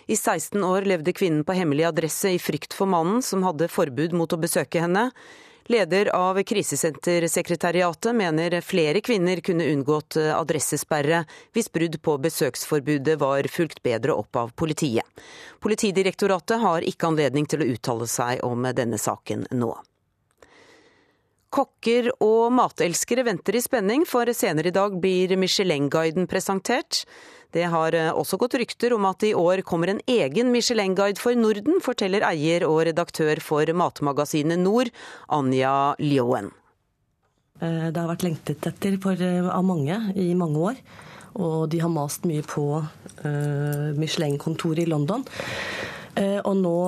I 16 år levde kvinnen på hemmelig adresse i frykt for mannen, som hadde forbud mot å besøke henne. Leder av Krisesentersekretariatet mener flere kvinner kunne unngått adressesperre hvis brudd på besøksforbudet var fulgt bedre opp av politiet. Politidirektoratet har ikke anledning til å uttale seg om denne saken nå. Kokker og matelskere venter i spenning, for senere i dag blir Michelin-guiden presentert. Det har eh, også gått rykter om at i år kommer en egen Michelin-guide for Norden, forteller eier og redaktør for matmagasinet Nord, Anja Ljoen. Eh, det har vært lengtet etter for, eh, av mange i mange år. Og de har mast mye på Michelin-kontoret i London. Og nå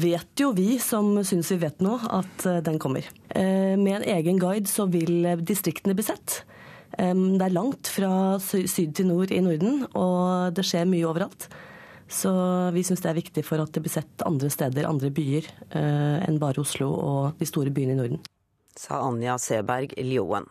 vet jo vi som syns vi vet noe, at den kommer. Med en egen guide så vil distriktene bli sett. Det er langt fra syd til nord i Norden, og det skjer mye overalt. Så vi syns det er viktig for at det blir sett andre steder, andre byer, eh, enn bare Oslo og de store byene i Norden. Sa Anja Seberg Ljoen.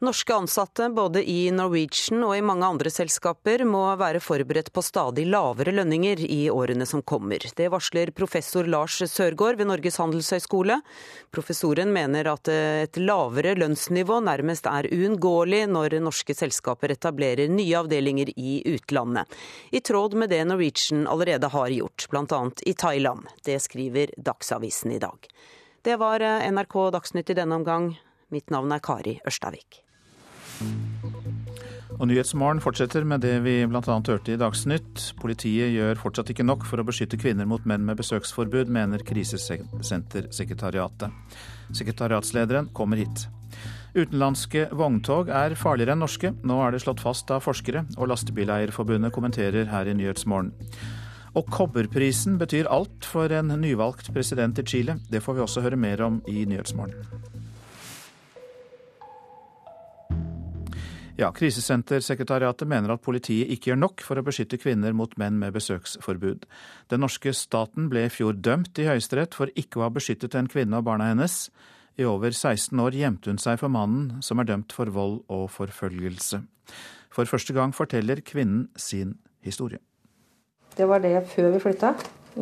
Norske ansatte både i Norwegian og i mange andre selskaper må være forberedt på stadig lavere lønninger i årene som kommer. Det varsler professor Lars Sørgaard ved Norges handelshøyskole. Professoren mener at et lavere lønnsnivå nærmest er uunngåelig når norske selskaper etablerer nye avdelinger i utlandet. I tråd med det Norwegian allerede har gjort, bl.a. i Thailand. Det skriver Dagsavisen i dag. Det var NRK Dagsnytt i denne omgang. Mitt navn er Kari Ørstavik. Og Nyhetsmorgen fortsetter med det vi bl.a. hørte i Dagsnytt. Politiet gjør fortsatt ikke nok for å beskytte kvinner mot menn med besøksforbud, mener Krisesentersekretariatet. Sekretariatslederen kommer hit. Utenlandske vogntog er farligere enn norske. Nå er det slått fast av forskere, og Lastebileierforbundet kommenterer her i Nyhetsmorgen. Og kobberprisen betyr alt for en nyvalgt president i Chile. Det får vi også høre mer om i Nyhetsmorgen. Ja, Krisesentersekretariatet mener at politiet ikke gjør nok for å beskytte kvinner mot menn med besøksforbud. Den norske staten ble i fjor dømt i Høyesterett for ikke å ha beskyttet en kvinne og barna hennes. I over 16 år gjemte hun seg for mannen, som er dømt for vold og forfølgelse. For første gang forteller kvinnen sin historie. Det var det før vi flytta.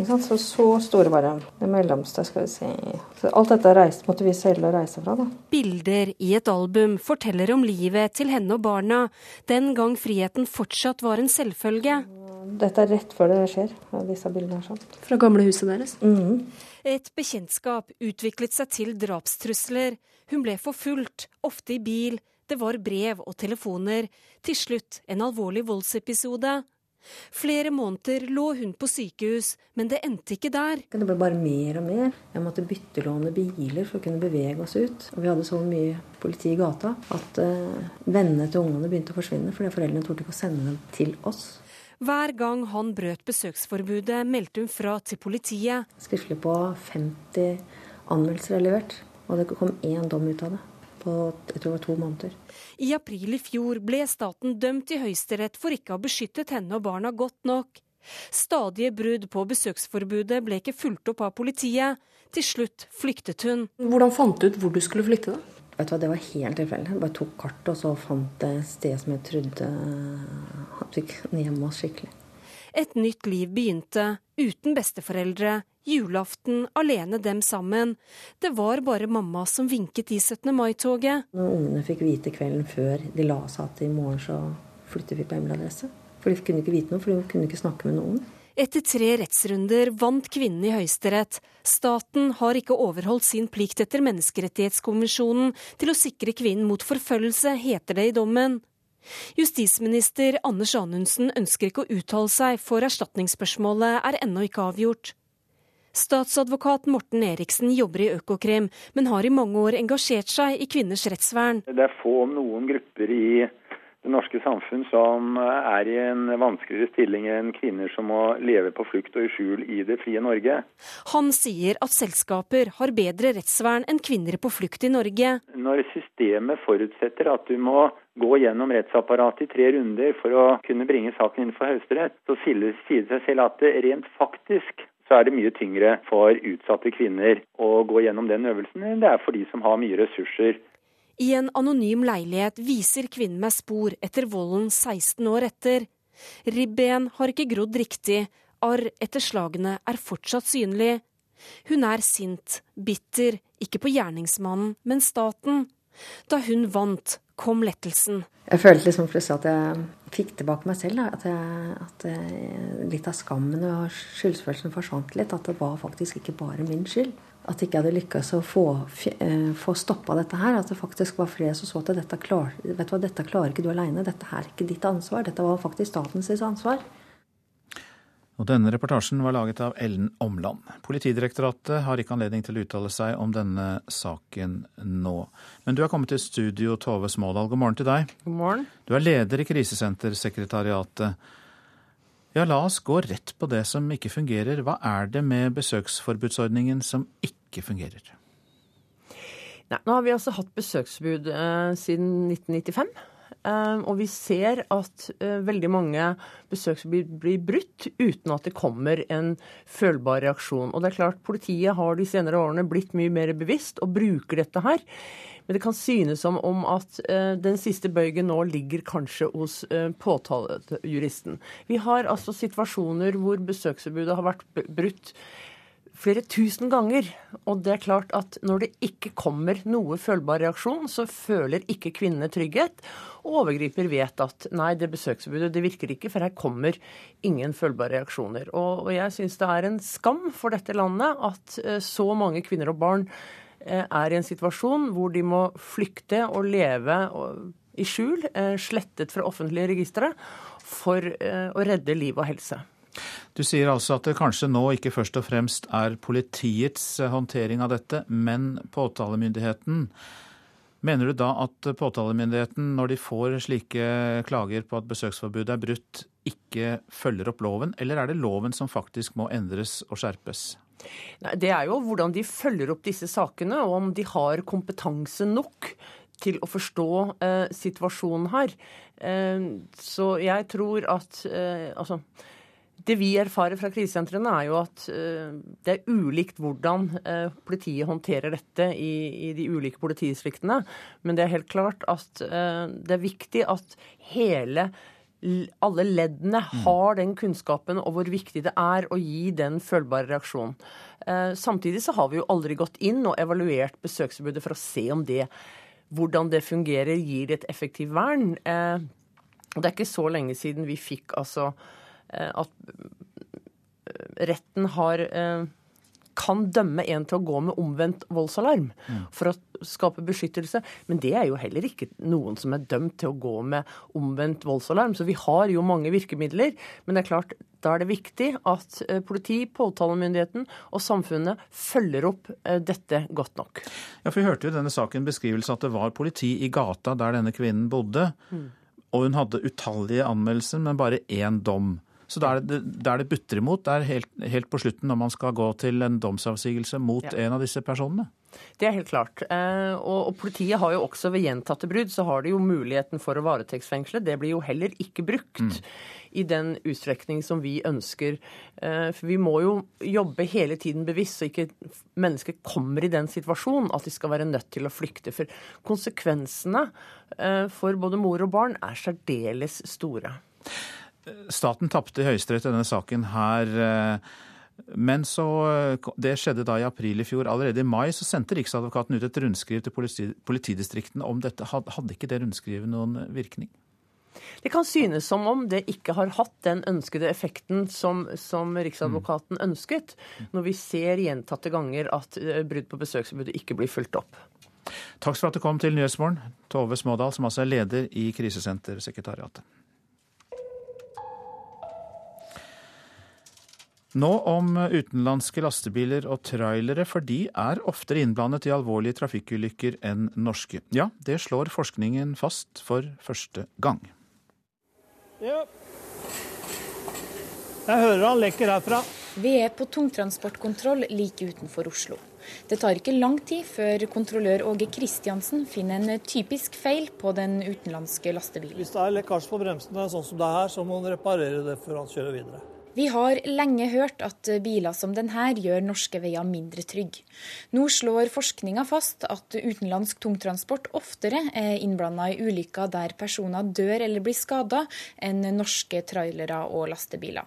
Så, så store var de. Det mellomste, skal vi si. Så alt dette reist, måtte vi selge og reise fra, da. Bilder i et album forteller om livet til henne og barna, den gang friheten fortsatt var en selvfølge. Dette er rett før det skjer, disse bildene her. sånn. Fra gamle huset deres? Mm. Et bekjentskap utviklet seg til drapstrusler. Hun ble forfulgt, ofte i bil. Det var brev og telefoner. Til slutt en alvorlig voldsepisode. Flere måneder lå hun på sykehus, men det endte ikke der. Det ble bare mer og mer. Jeg måtte byttelåne biler for å kunne bevege oss ut. Og vi hadde så mye politi i gata at uh, vennene til ungene begynte å forsvinne fordi foreldrene torde ikke å sende dem til oss. Hver gang han brøt besøksforbudet, meldte hun fra til politiet. Skriftlig på 50 anmeldelser er levert, og det kom én dom ut av det på jeg tror det var to måneder. I april i fjor ble staten dømt i Høyesterett for ikke å ha beskyttet henne og barna godt nok. Stadige brudd på besøksforbudet ble ikke fulgt opp av politiet. Til slutt flyktet hun. Hvordan fant du ut hvor du skulle flykte, da? Vet du hva, Det var helt tilfeldig. Jeg bare tok kartet og så fant det et sted som jeg trodde at vi kunne gjemme oss skikkelig. Et nytt liv begynte, uten besteforeldre, julaften alene dem sammen. Det var bare mamma som vinket i 17. mai-toget. Når ungene fikk vite kvelden før de la seg at i morgen så flytter vi på hemmelig. For de kunne ikke vite noe, for de kunne ikke snakke med noen. Etter tre rettsrunder vant kvinnen i Høyesterett. Staten har ikke overholdt sin plikt etter Menneskerettighetskonvensjonen til å sikre kvinnen mot forfølgelse, heter det i dommen. Justisminister Anders Anundsen ønsker ikke å uttale seg, for erstatningsspørsmålet er ennå ikke avgjort. Statsadvokat Morten Eriksen jobber i Økokrim, men har i mange år engasjert seg i kvinners rettsvern. Det er få, om noen, grupper i det norske samfunn som er i en vanskeligere stilling enn kvinner som må leve på flukt og i skjul i det frie Norge. Han sier at selskaper har bedre rettsvern enn kvinner på flukt i Norge. Når systemet forutsetter at du må gå gjennom rettsapparatet i tre runder for å kunne bringe saken inn for Høyesterett, så sier det seg selv at det rent faktisk så er det mye tyngre for utsatte kvinner å gå gjennom den øvelsen enn det er for de som har mye ressurser. I en anonym leilighet viser kvinnen meg spor etter volden 16 år etter. Ribben har ikke grodd riktig, arr etter slagene er fortsatt synlig. Hun er sint, bitter, ikke på gjerningsmannen, men staten. Da hun vant, kom lettelsen. Jeg følte liksom plutselig at jeg fikk tilbake meg selv. At, jeg, at litt av skammen og skyldfølelsen forsvant litt. At det var faktisk ikke bare min skyld. At ikke jeg hadde lykkes å få, uh, få stoppa dette her. At det faktisk var flere som så at dette, klar, vet du hva, dette klarer ikke du alene. Dette er ikke ditt ansvar. Dette var faktisk statens ansvar. Og denne reportasjen var laget av Ellen Omland. Politidirektoratet har ikke anledning til å uttale seg om denne saken nå. Men du er kommet til studio, Tove Smådal. God morgen til deg. God morgen. Du er leder i Krisesentersekretariatet. Ja, la oss gå rett på det som ikke fungerer. Hva er det med besøksforbudsordningen som ikke fungerer? Nei, nå har vi altså hatt besøksforbud eh, siden 1995. Eh, og vi ser at eh, veldig mange besøksforbud blir brutt uten at det kommer en følbar reaksjon. Og det er klart, Politiet har de senere årene blitt mye mer bevisst og bruker dette her. Men det kan synes som om at uh, den siste bøygen nå ligger kanskje hos uh, påtalejuristen. Vi har altså situasjoner hvor besøksforbudet har vært brutt flere tusen ganger. Og det er klart at når det ikke kommer noe følbar reaksjon, så føler ikke kvinnene trygghet. Og overgriper vet at nei, det besøksforbudet det virker ikke, for her kommer ingen følbare reaksjoner. Og, og jeg syns det er en skam for dette landet at uh, så mange kvinner og barn er i en situasjon hvor de må flykte og leve i skjul, uh, slettet fra offentlige registre, for å redde liv og helse. Du sier altså at det kanskje nå ikke først og fremst er politiets eh, håndtering av dette, men påtalemyndigheten. Mener du da at påtalemyndigheten, når de får slike klager på at besøksforbudet er brutt, ikke følger opp loven, eller er det loven som faktisk må endres og skjerpes? Nei, det er jo hvordan de følger opp disse sakene, og om de har kompetanse nok til å forstå eh, situasjonen her. Eh, så jeg tror at eh, altså det vi erfarer fra krisesentrene, er jo at uh, det er ulikt hvordan uh, politiet håndterer dette i, i, de ulike politidistriktene. Men det er helt klart at uh, det er viktig at hele alle leddene mm. har den kunnskapen og hvor viktig det er å gi den følbare reaksjonen. Samtidig så har vi jo aldri gått inn og evaluert besøksforbudet for å se om det, hvordan det fungerer, gir det et effektivt vern. Det er ikke så lenge siden vi fikk altså Eh, at eh, retten har eh, kan dømme en til å gå med omvendt voldsalarm for å skape beskyttelse. Men det er jo heller ikke noen som er dømt til å gå med omvendt voldsalarm. Så vi har jo mange virkemidler. Men det er klart, da er det viktig at politi, påtalemyndigheten og samfunnet følger opp dette godt nok. Ja, for Vi hørte jo i denne saken beskrivelse at det var politi i gata der denne kvinnen bodde. Mm. Og hun hadde utallige anmeldelser, men bare én dom. Så da er det, det butter imot. Det er helt, helt, på slutten når man skal gå til en domsavsigelse mot ja. en av disse personene. Det er helt klart. Eh, og, politiet har jo også ved gjentatte brudd så har de jo muligheten for å varetektsfengsle. Det blir jo heller ikke brukt mm. i den utstrekning som vi ønsker. Eh, for vi må jo jobbe hele tiden bevisst, så ikke mennesker kommer i den situasjonen at de skal være nødt til å flykte. For konsekvensene eh, for både mor og barn er særdeles store. Staten tapte i Høyesterett denne saken her. Men så, Det skjedde da i april i fjor. Allerede i mai så sendte Riksadvokaten ut et rundskriv til politi, politidistriktene om dette. Hadde ikke det rundskrivet noen virkning? Det kan synes som om det ikke har hatt den ønskede effekten som, som Riksadvokaten ønsket, når vi ser gjentatte ganger at brudd på besøksforbudet ikke blir fulgt opp. Takk for at du kom til Nyhetsmorgen, Tove Smådal, som altså er leder i Krisesentersekretariatet. Nå om utenlandske lastebiler og trailere, for de er oftere innblandet i alvorlige trafikkulykker enn norske. Ja, det slår forskningen fast for første gang. Ja. Jeg hører han lekker herfra. Vi er på tungtransportkontroll like utenfor Oslo. Det tar ikke lang tid før kontrollør Åge Kristiansen finner en typisk feil på den utenlandske lastebilen. Hvis det er lekkasje på bremsene sånn som det er her, så må han reparere det før han kjører videre. Vi har lenge hørt at biler som denne gjør norske veier mindre trygge. Nå slår forskninga fast at utenlandsk tungtransport oftere er innblanda i ulykker der personer dør eller blir skada, enn norske trailere og lastebiler.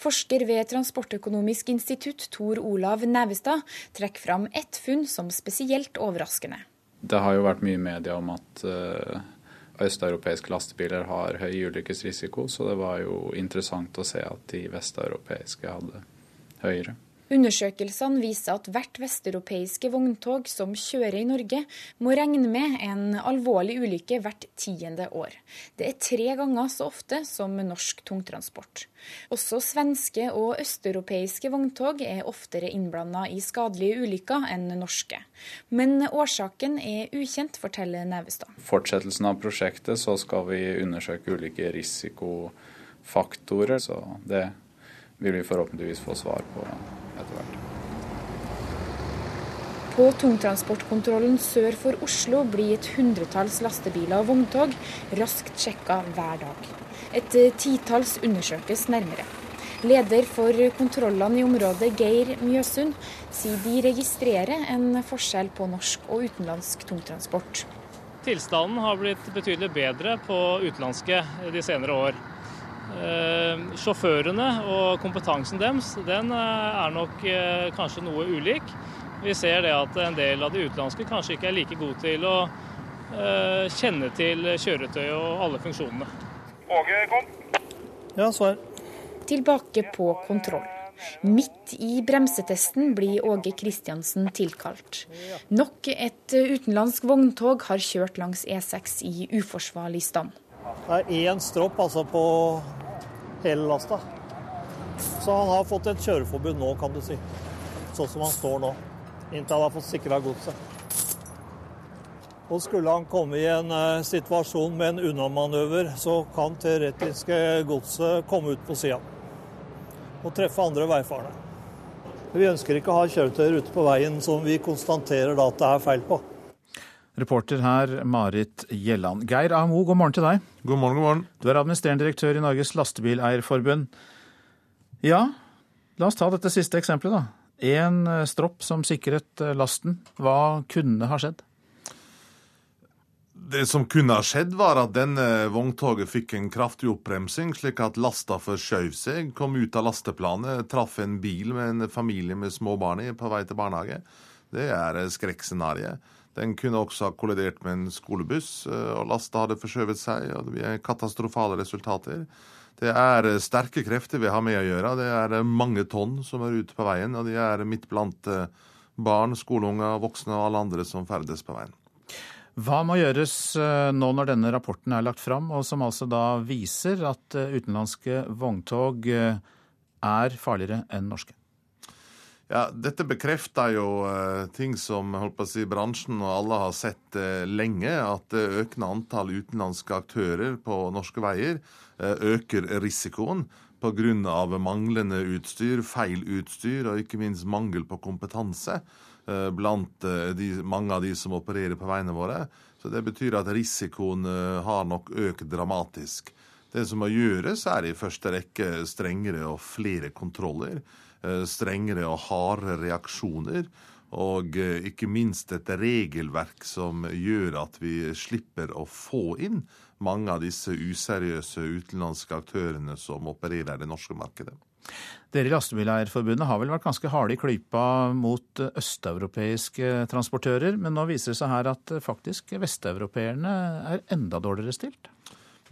Forsker ved Transportøkonomisk institutt Tor Olav Nevestad trekker fram ett funn som spesielt overraskende. Det har jo vært mye media om at uh østeuropeiske lastebiler har høy ulykkesrisiko, så det var jo interessant å se at de vesteuropeiske hadde høyere. Undersøkelsene viser at hvert vesteuropeiske vogntog som kjører i Norge, må regne med en alvorlig ulykke hvert tiende år. Det er tre ganger så ofte som norsk tungtransport. Også svenske og østeuropeiske vogntog er oftere innblanda i skadelige ulykker enn norske. Men årsaken er ukjent, forteller Nevestad. Fortsettelsen av prosjektet så skal vi undersøke ulike risikofaktorer, så det vil vi forhåpentligvis få svar på etter hvert. På tungtransportkontrollen sør for Oslo blir et hundretalls lastebiler og vogntog raskt sjekka hver dag. Et titalls undersøkes nærmere. Leder for kontrollene i området, Geir Mjøsund, sier de registrerer en forskjell på norsk og utenlandsk tungtransport. Tilstanden har blitt betydelig bedre på utenlandske de senere år. Eh, sjåførene og kompetansen deres den eh, er nok eh, kanskje noe ulik. Vi ser det at en del av de utenlandske kanskje ikke er like gode til å kjenne til kjøretøyet og alle funksjonene. Åge, kom. Ja, svar. Tilbake på kontroll. Midt i bremsetesten blir Åge Kristiansen tilkalt. Nok et utenlandsk vogntog har kjørt langs E6 i uforsvarlig stand. Det er én stropp altså på hele lasta. Så han har fått et kjøreforbud nå, kan du si. Sånn som han står nå. Inntil han har fått sikra godset. Og skulle han komme i en uh, situasjon med en unnamanøver, så kan teoretiske godset komme ut på sida og treffe andre veifarende. Vi ønsker ikke å ha kjøretøyer ute på veien som vi konstaterer da at det er feil på. Reporter her, Marit Gjelland. Geir Amo, god morgen til deg. God morgen, god morgen. Du er administrerende direktør i Norges Lastebileierforbund. Ja, la oss ta dette siste eksempelet, da. En eh, stropp som sikret eh, lasten. Hva kunne ha skjedd? Det som kunne ha skjedd, var at denne vogntoget fikk en kraftig oppbremsing, slik at lasta forskjøv seg, kom ut av lasteplanet, traff en bil med en familie med små barn i på vei til barnehage. Det er skrekkscenarioet. Den kunne også ha kollidert med en skolebuss, eh, og lasta hadde forskjøvet seg. og Det blir katastrofale resultater. Det er eh, sterke krefter vi har med å gjøre. Det er eh, mange tonn som er ute på veien, og de er midt blant barn, skoleunger, voksne og alle andre som ferdes på veien. Hva må gjøres nå når denne rapporten er lagt fram, og som altså da viser at utenlandske vogntog er farligere enn norske? Ja, Dette bekrefter jo uh, ting som holdt på å si, bransjen og alle har sett uh, lenge. At uh, økende antall utenlandske aktører på norske veier uh, øker risikoen pga. manglende utstyr, feil utstyr og ikke minst mangel på kompetanse blant de, mange av de som opererer på veiene våre. Så Det betyr at risikoen har nok økt dramatisk. Det som må gjøres, er i første rekke strengere og flere kontroller. Eh, strengere og harde reaksjoner. Og eh, ikke minst et regelverk som gjør at vi slipper å få inn mange av disse useriøse utenlandske aktørene som opererer det norske markedet. Dere i Lastebileierforbundet har vel vært ganske harde i klypa mot østeuropeiske transportører, men nå viser det seg her at faktisk vesteuropeerne er enda dårligere stilt?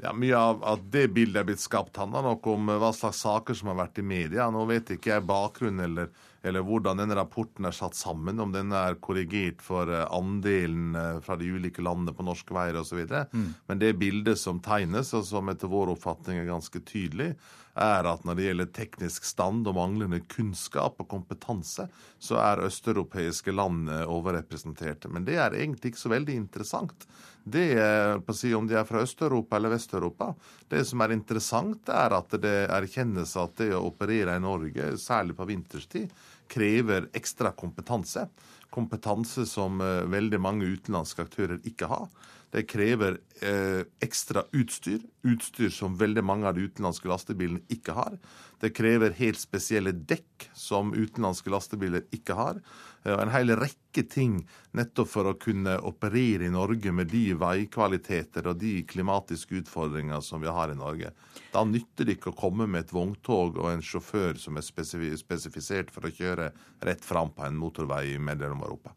Ja, Mye av at det bildet er blitt skapt, handler nok om hva slags saker som har vært i media. Nå vet ikke jeg bakgrunnen eller, eller hvordan denne rapporten er satt sammen, om den er korrigert for eh, andelen eh, fra de ulike landene på norske veier osv. Mm. Men det bildet som tegnes, og som etter vår oppfatning er ganske tydelig, er at når det gjelder teknisk stand og manglende kunnskap og kompetanse, så er østeuropeiske land overrepresenterte. Men det er egentlig ikke så veldig interessant. Det er, si, Om de er fra Øst-Europa eller Vest-Europa. Det som er interessant, er at det erkjennes at det å operere i Norge, særlig på vinterstid, krever ekstra kompetanse. Kompetanse som eh, veldig mange utenlandske aktører ikke har. Det krever eh, ekstra utstyr, utstyr som veldig mange av de utenlandske lastebilene ikke har. Det krever helt spesielle dekk som utenlandske lastebiler ikke har. En hel rekke ting nettopp for å kunne operere i Norge med de veikvaliteter og de klimatiske utfordringer som vi har i Norge. Da nytter det ikke å komme med et vogntog og en sjåfør som er spesifisert for å kjøre rett fram på en motorvei i Mellom-Europa.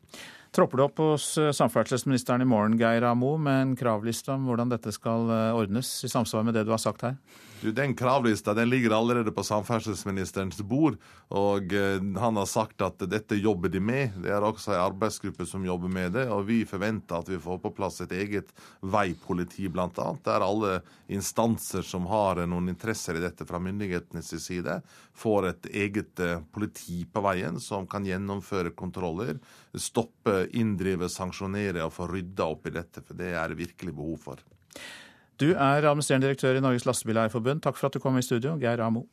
Tropper du opp hos eh, samferdselsministeren i morgen, Geir Amo, med en kravliste om hvordan dette skal eh, ordnes, i samsvar med det du har sagt her? Du, Den kravlista den ligger allerede på samferdselsministerens bord. og eh, Han har sagt at dette jobber de med. Det er også en arbeidsgruppe som jobber med det. og Vi forventer at vi får på plass et eget veipoliti, bl.a. Der alle instanser som har noen interesser i dette fra myndighetenes side, får et eget eh, politi på veien som kan gjennomføre kontroller, stoppe, inndrive, sanksjonere og få rydda opp i dette. For det er det virkelig behov for. Du er administrerende direktør i Norges Lastebileierforbund. Takk for at du kom i studio, Geir Amo.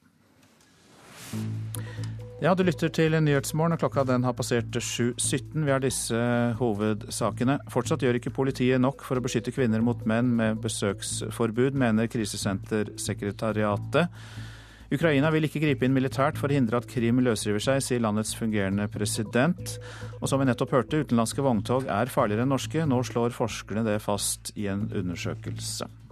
Ja, du lytter til Nyhetsmorgen, og klokka den har passert 7.17. Vi har disse hovedsakene. Fortsatt gjør ikke politiet nok for å beskytte kvinner mot menn med besøksforbud, mener krisesentersekretariatet. Ukraina vil ikke gripe inn militært for å hindre at Krim løsriver seg, sier landets fungerende president. Og som vi nettopp hørte, utenlandske vogntog er farligere enn norske. Nå slår forskerne det fast i en undersøkelse.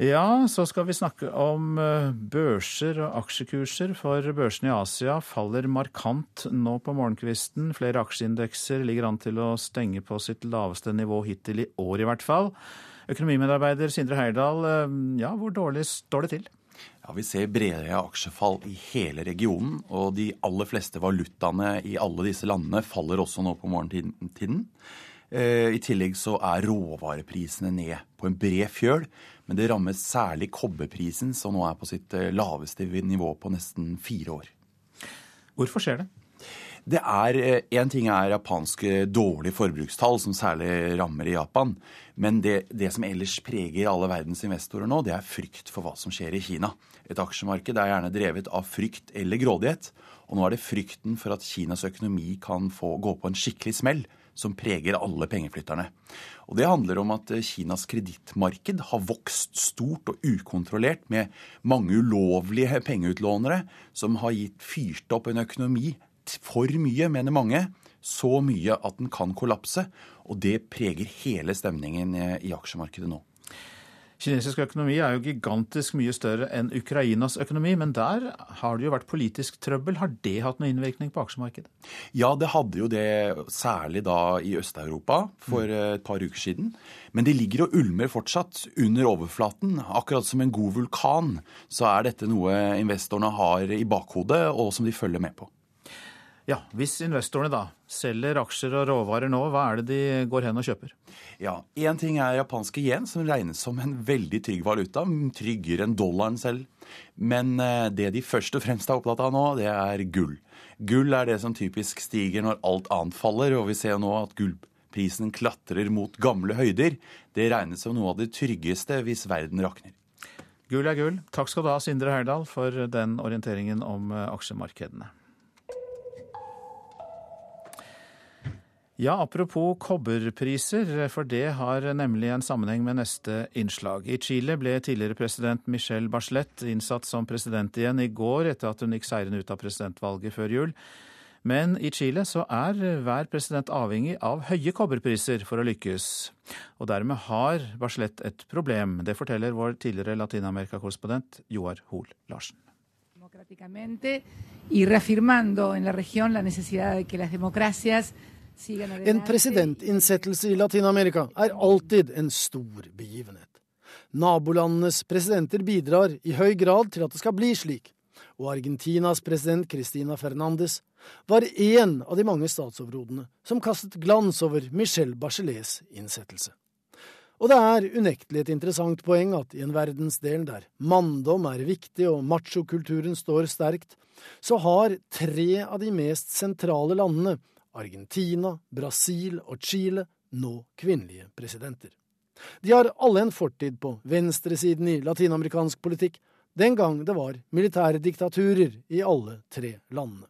Ja, så skal vi snakke om eh, børser og aksjekurser, for børsene i Asia faller markant nå på morgenkvisten. Flere aksjeindekser ligger an til å stenge på sitt laveste nivå hittil i år, i hvert fall. Økonomimedarbeider Sindre Heirdal, eh, ja, hvor dårlig står det til? Ja, Vi ser bredere aksjefall i hele regionen, og de aller fleste valutaene i alle disse landene faller også nå på morgentiden. Eh, I tillegg så er råvareprisene ned på en bred fjøl, men det rammer særlig kobberprisen, som nå er på sitt eh, laveste nivå på nesten fire år. Hvorfor skjer det? Det er, En ting er japanske dårlige forbrukstall, som særlig rammer i Japan. Men det, det, som ellers preger alle verdens investorer nå, det er frykt for hva som skjer i Kina. Et aksjemarked er gjerne drevet av frykt eller grådighet. Og nå er det frykten for at Kinas økonomi kan få gå på en skikkelig smell som preger alle pengeflytterne. Og Det handler om at Kinas kredittmarked har vokst stort og ukontrollert med mange ulovlige pengeutlånere som har gitt fyrt opp en økonomi for mye, mener mange. Så mye at den kan kollapse. Og det preger hele stemningen i aksjemarkedet nå. Kinesisk økonomi er jo gigantisk mye større enn Ukrainas økonomi, men der har det jo vært politisk trøbbel. Har det hatt noen innvirkning på aksjemarkedet? Ja, det hadde jo det, særlig da i Øst-Europa for mm. et par uker siden. Men de ligger og ulmer fortsatt under overflaten. Akkurat som en god vulkan så er dette noe investorene har i bakhodet, og som de følger med på. Ja, Hvis investorene da selger aksjer og råvarer nå, hva er det de går hen og kjøper? Ja, Én ting er japanske yen, som regnes som en veldig trygg valuta. Tryggere enn dollaren selv. Men eh, det de først og fremst er opptatt av nå, det er gull. Gull er det som typisk stiger når alt annet faller, og vi ser nå at gullprisen klatrer mot gamle høyder. Det regnes som noe av det tryggeste hvis verden rakner. Gull er gull. Takk skal du ha, Sindre Herdal, for den orienteringen om eh, aksjemarkedene. Ja, apropos kobberpriser, for det har nemlig en sammenheng med neste innslag. I Chile ble tidligere president Michelle Bachelet innsatt som president igjen i går, etter at hun gikk seirende ut av presidentvalget før jul. Men i Chile så er hver president avhengig av høye kobberpriser for å lykkes. Og dermed har Bachelet et problem. Det forteller vår tidligere Latin-Amerika-korrespondent Joar Hoel Larsen. Y reafirmando en la región la necesidad de que las democracias en presidentinnsettelse i Latin-Amerika er alltid en stor begivenhet. Nabolandenes presidenter bidrar i høy grad til at det skal bli slik, og Argentinas president Cristina Fernandes var én av de mange statsoverhodene som kastet glans over Michel Bachelets innsettelse. Og det er unektelig et interessant poeng at i en verdensdel der manndom er viktig og machokulturen står sterkt, så har tre av de mest sentrale landene Argentina, Brasil og Chile nå kvinnelige presidenter. De har alle en fortid på venstresiden i latinamerikansk politikk, den gang det var militære diktaturer i alle tre landene.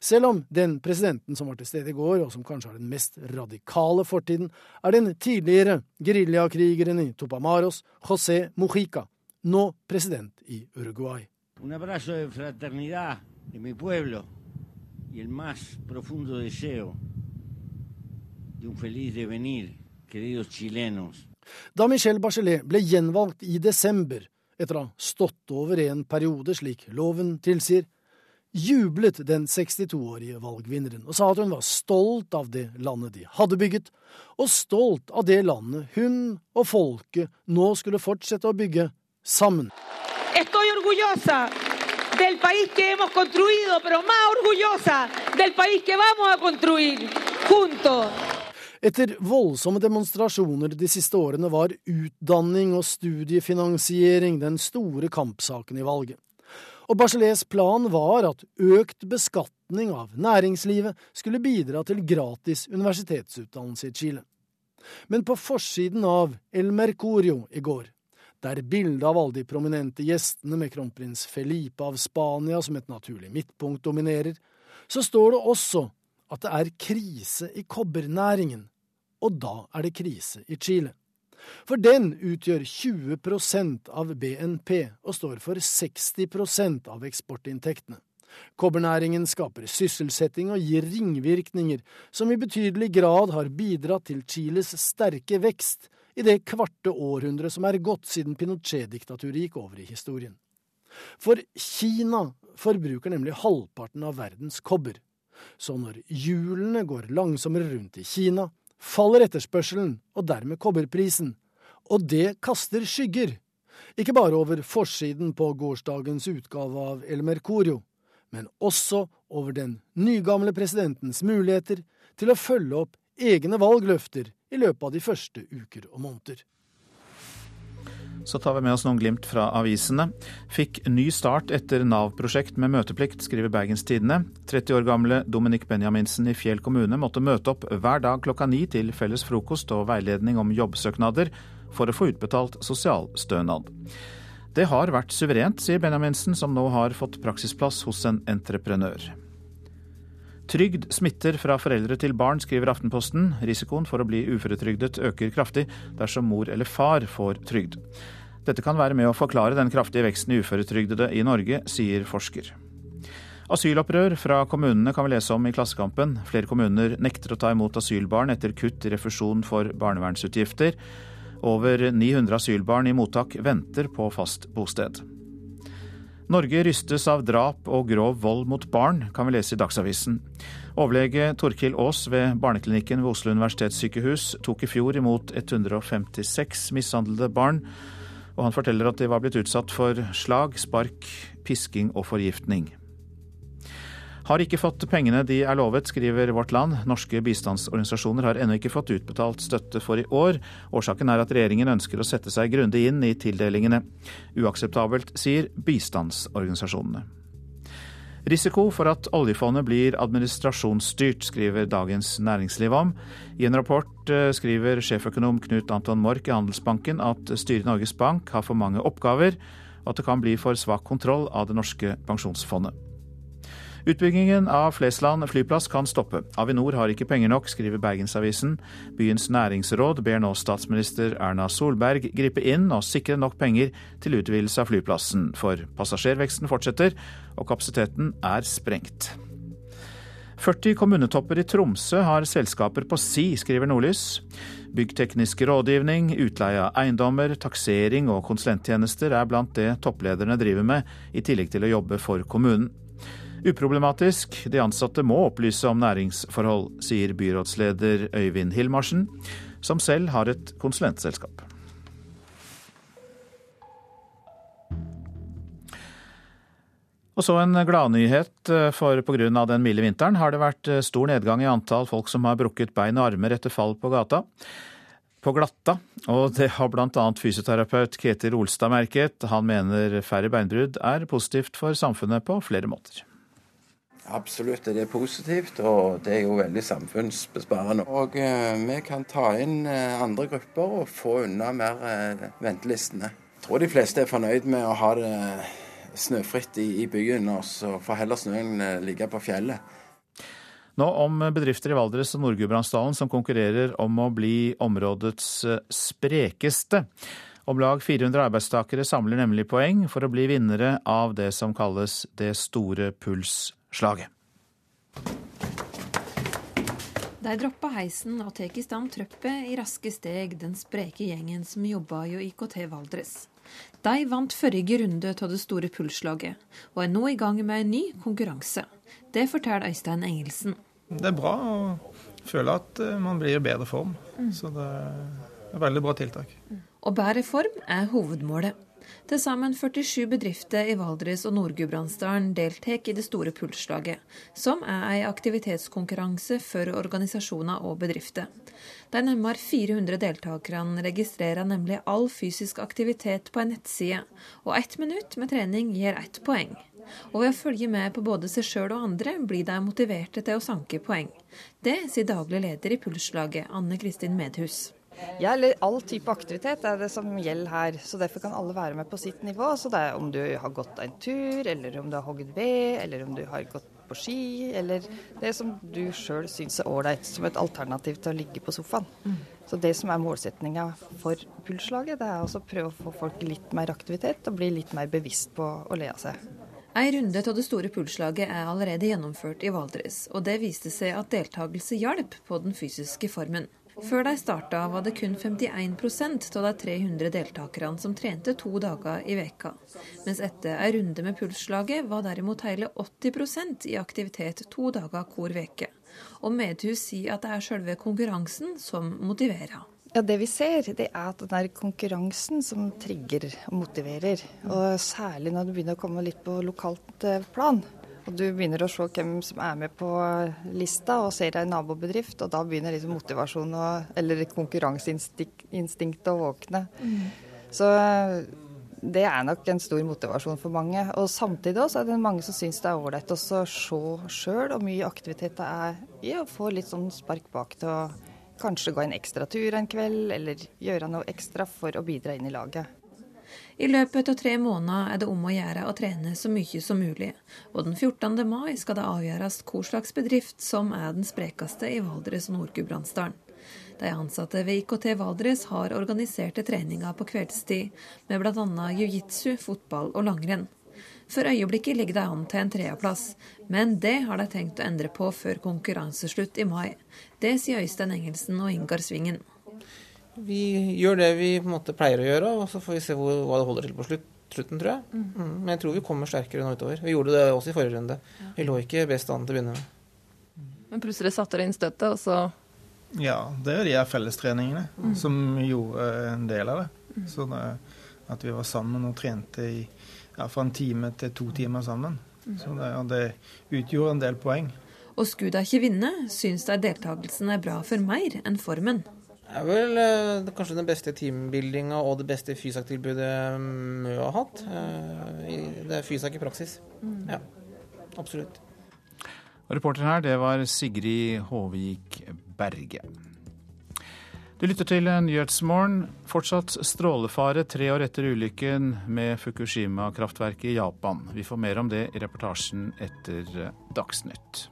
Selv om den presidenten som var til stede i går, og som kanskje har den mest radikale fortiden, er den tidligere geriljakrigeren i Topamaros, José Mujica, nå president i Uruguay. Un abrazo de fraternidad de mi pueblo y el más profundo deseo de un feliz devenir, queridos chilenos. Da Michelle Bachelet ble gjenvalgt i desember, etter å ha stått over en periode slik loven tilsier, jublet den 62-årige valgvinneren og sa at hun var stolt av det landet de hadde bygget, og stolt av det landet hun og folket nå skulle fortsette å bygge sammen. Estoy orgullosa del país que hemos construido, pero más orgullosa del país que vamos a construir juntos. Etter voldsomme demonstrasjoner de siste årene var utdanning og studiefinansiering den store kampsaken i valget. Og Bachelets plan var at økt beskatning av næringslivet skulle bidra til gratis universitetsutdannelse i Chile. Men på forsiden av El Mercurio i går der bildet av alle de prominente gjestene med kronprins Felipe av Spania som et naturlig midtpunkt dominerer, så står det også at det er krise i kobbernæringen, og da er det krise i Chile. For den utgjør 20% av BNP og står for 60% av eksportinntektene. Kobbernæringen skaper sysselsetting og gir ringvirkninger som i betydelig grad har bidratt til Chiles sterke vekst i det kvarte århundret som er gått siden Pinochet-diktaturet gikk over i historien. For Kina forbruker nemlig halvparten av verdens kobber. Så når hjulene går langsommere rundt i Kina, faller etterspørselen og dermed kobberprisen. Og det kaster skygger. Ikke bare over forsiden på gårsdagens utgave av El Mercurio, men også over den nygamle presidentens muligheter til å følge opp egne valgløfter i løpet av de første uker og måneder. Så tar vi med oss noen glimt fra avisene. Fikk ny start etter Nav-prosjekt med møteplikt, skriver Bergens Tidende. 30 år gamle Dominik Benjaminsen i Fjell kommune måtte møte opp hver dag klokka ni til felles frokost og veiledning om jobbsøknader for å få utbetalt sosialstønad. Det har vært suverent, sier Benjaminsen, som nå har fått praksisplass hos en entreprenør. Trygd smitter fra foreldre til barn, skriver Aftenposten. Risikoen for å bli uføretrygdet øker kraftig dersom mor eller far får trygd. Dette kan være med å forklare den kraftige veksten i uføretrygdede i Norge, sier forsker. Asylopprør fra kommunene kan vi lese om i Klassekampen. Flere kommuner nekter å ta imot asylbarn etter kutt i refusjon for barnevernsutgifter. Over 900 asylbarn i mottak venter på fast bosted. Norge rystes av drap og grov vold mot barn, kan vi lese i Dagsavisen. Overlege Torkil Aas ved Barneklinikken ved Oslo universitetssykehus tok i fjor imot 156 mishandlede barn, og han forteller at de var blitt utsatt for slag, spark, pisking og forgiftning. Har ikke fått pengene de er lovet, skriver Vårt Land. Norske bistandsorganisasjoner har ennå ikke fått utbetalt støtte for i år. Årsaken er at regjeringen ønsker å sette seg grundig inn i tildelingene. Uakseptabelt, sier bistandsorganisasjonene. Risiko for at oljefondet blir administrasjonsstyrt, skriver Dagens Næringsliv om. I en rapport eh, skriver sjeføkonom Knut Anton Mork i Handelsbanken at styret i Norges Bank har for mange oppgaver, og at det kan bli for svak kontroll av det norske pensjonsfondet. Utbyggingen av Flesland flyplass kan stoppe. Avinor har ikke penger nok, skriver Bergensavisen. Byens næringsråd ber nå statsminister Erna Solberg gripe inn og sikre nok penger til utvidelse av flyplassen, for passasjerveksten fortsetter og kapasiteten er sprengt. 40 kommunetopper i Tromsø har selskaper på si, skriver Nordlys. Byggteknisk rådgivning, utleie av eiendommer, taksering og konsulenttjenester er blant det topplederne driver med, i tillegg til å jobbe for kommunen. Uproblematisk, de ansatte må opplyse om næringsforhold, sier byrådsleder Øyvind Hilmarsen, som selv har et konsulentselskap. Og så en gladnyhet, for pga. den milde vinteren har det vært stor nedgang i antall folk som har brukket bein og armer etter fall på gata. På glatta, og det har bl.a. fysioterapeut Ketil Olstad merket. Han mener færre beinbrudd er positivt for samfunnet på flere måter. Absolutt, det er positivt, og det er jo veldig samfunnsbesparende. Og eh, vi kan ta inn eh, andre grupper og få unna mer eh, ventelistene. Jeg tror de fleste er fornøyd med å ha det snøfritt i, i byen, og så får heller snøen eh, ligge på fjellet. Nå om bedrifter i Valdres og Nord-Gudbrandsdalen som konkurrerer om å bli områdets eh, sprekeste. Om lag 400 arbeidstakere samler nemlig poeng for å bli vinnere av det som kalles det store pulsslaget. De droppa heisen og tar i stand trøppet i raske steg, den spreke gjengen som jobba jo IKT Valdres. De vant forrige runde av det store pulsslaget, og er nå i gang med en ny konkurranse. Det forteller Øystein Engelsen. Det er bra å føle at eh, man blir i bedre form. Mm. Så det er et veldig bra tiltak. Og bedre form er hovedmålet. Til sammen 47 bedrifter i Valdres og Nord-Gudbrandsdalen deltar i det store pulsslaget, som er en aktivitetskonkurranse for organisasjoner og bedrifter. De nærmere 400 deltakerne registrerer nemlig all fysisk aktivitet på en nettside, og ett minutt med trening gir ett poeng. Og ved å følge med på både seg sjøl og andre, blir de motiverte til å sanke poeng. Det sier daglig leder i Pulsslaget, Anne Kristin Medhus. Ja, eller All type aktivitet er det som gjelder her. så Derfor kan alle være med på sitt nivå. så det er Om du har gått en tur, eller om du har hogd ved, eller om du har gått på ski, eller det som du sjøl syns er ålreit, som et alternativ til å ligge på sofaen. Mm. Så Det som er målsettinga for pulslaget, det er å prøve å få folk litt mer aktivitet og bli litt mer bevisst på å le av seg. Ei runde av det store pulslaget er allerede gjennomført i Valdres, og det viste seg at deltakelse hjalp på den fysiske formen. Før de starta var det kun 51% av de 300 deltakerne som trente to dager i veka. Mens etter ei runde med pulsslaget var derimot hele 80% i aktivitet to dager hver veke. Og Medhus sier at det er selve konkurransen som motiverer. Ja, Det vi ser, det er at det er konkurransen som trigger og motiverer. Og særlig når det begynner å komme litt på lokalt eh, plan. Og du begynner å se hvem som er med på lista, og ser en nabobedrift. Og da begynner liksom motivasjon og, eller konkurranseinstinktet å våkne. Mm. Så det er nok en stor motivasjon for mange. Og samtidig også er det mange som syns det er ålreit å se sjøl hvor mye aktivitet det er i å få litt sånn spark bak til å kanskje gå en ekstra tur en kveld, eller gjøre noe ekstra for å bidra inn i laget. I løpet av tre måneder er det om å gjøre å trene så mye som mulig, og den 14. mai skal det avgjøres hva slags bedrift som er den sprekeste i Valdres og Nord-Gudbrandsdalen. De ansatte ved IKT Valdres har organiserte treninger på kveldstid, med bl.a. jiu-jitsu, fotball og langrenn. For øyeblikket ligger de an til en tredjeplass, men det har de tenkt å endre på før konkurranseslutt i mai. Det sier Øystein Engelsen og Ingar Svingen. Vi gjør det vi på en måte pleier å gjøre, og så får vi se hvor, hva det holder til på slutt, slutten, tror jeg. Mm. Mm. Men jeg tror vi kommer sterkere nå utover. Vi gjorde det også i forrige runde. Ja. Vi lå ikke best an til å begynne med. Men plutselig satte dere inn støtet, og så Ja, det er jo de her fellestreningene mm. som gjorde en del av det. Mm. Sånn at vi var sammen og trente i, ja, fra en time til to timer sammen. Mm. Så det, det utgjorde en del poeng. Og skulle de ikke vinne, syns de deltakelsen er bra for mer enn formen. Det er vel uh, kanskje den beste teambuildinga og det beste Fysak-tilbudet Mø har hatt. Uh, det er Fysak i praksis. Mm. Ja, absolutt. Og reporter her, det var Sigrid Håvik Berge. Du lytter til Nyhetsmorgen. Fortsatt strålefare tre år etter ulykken med Fukushima-kraftverket i Japan. Vi får mer om det i reportasjen etter Dagsnytt.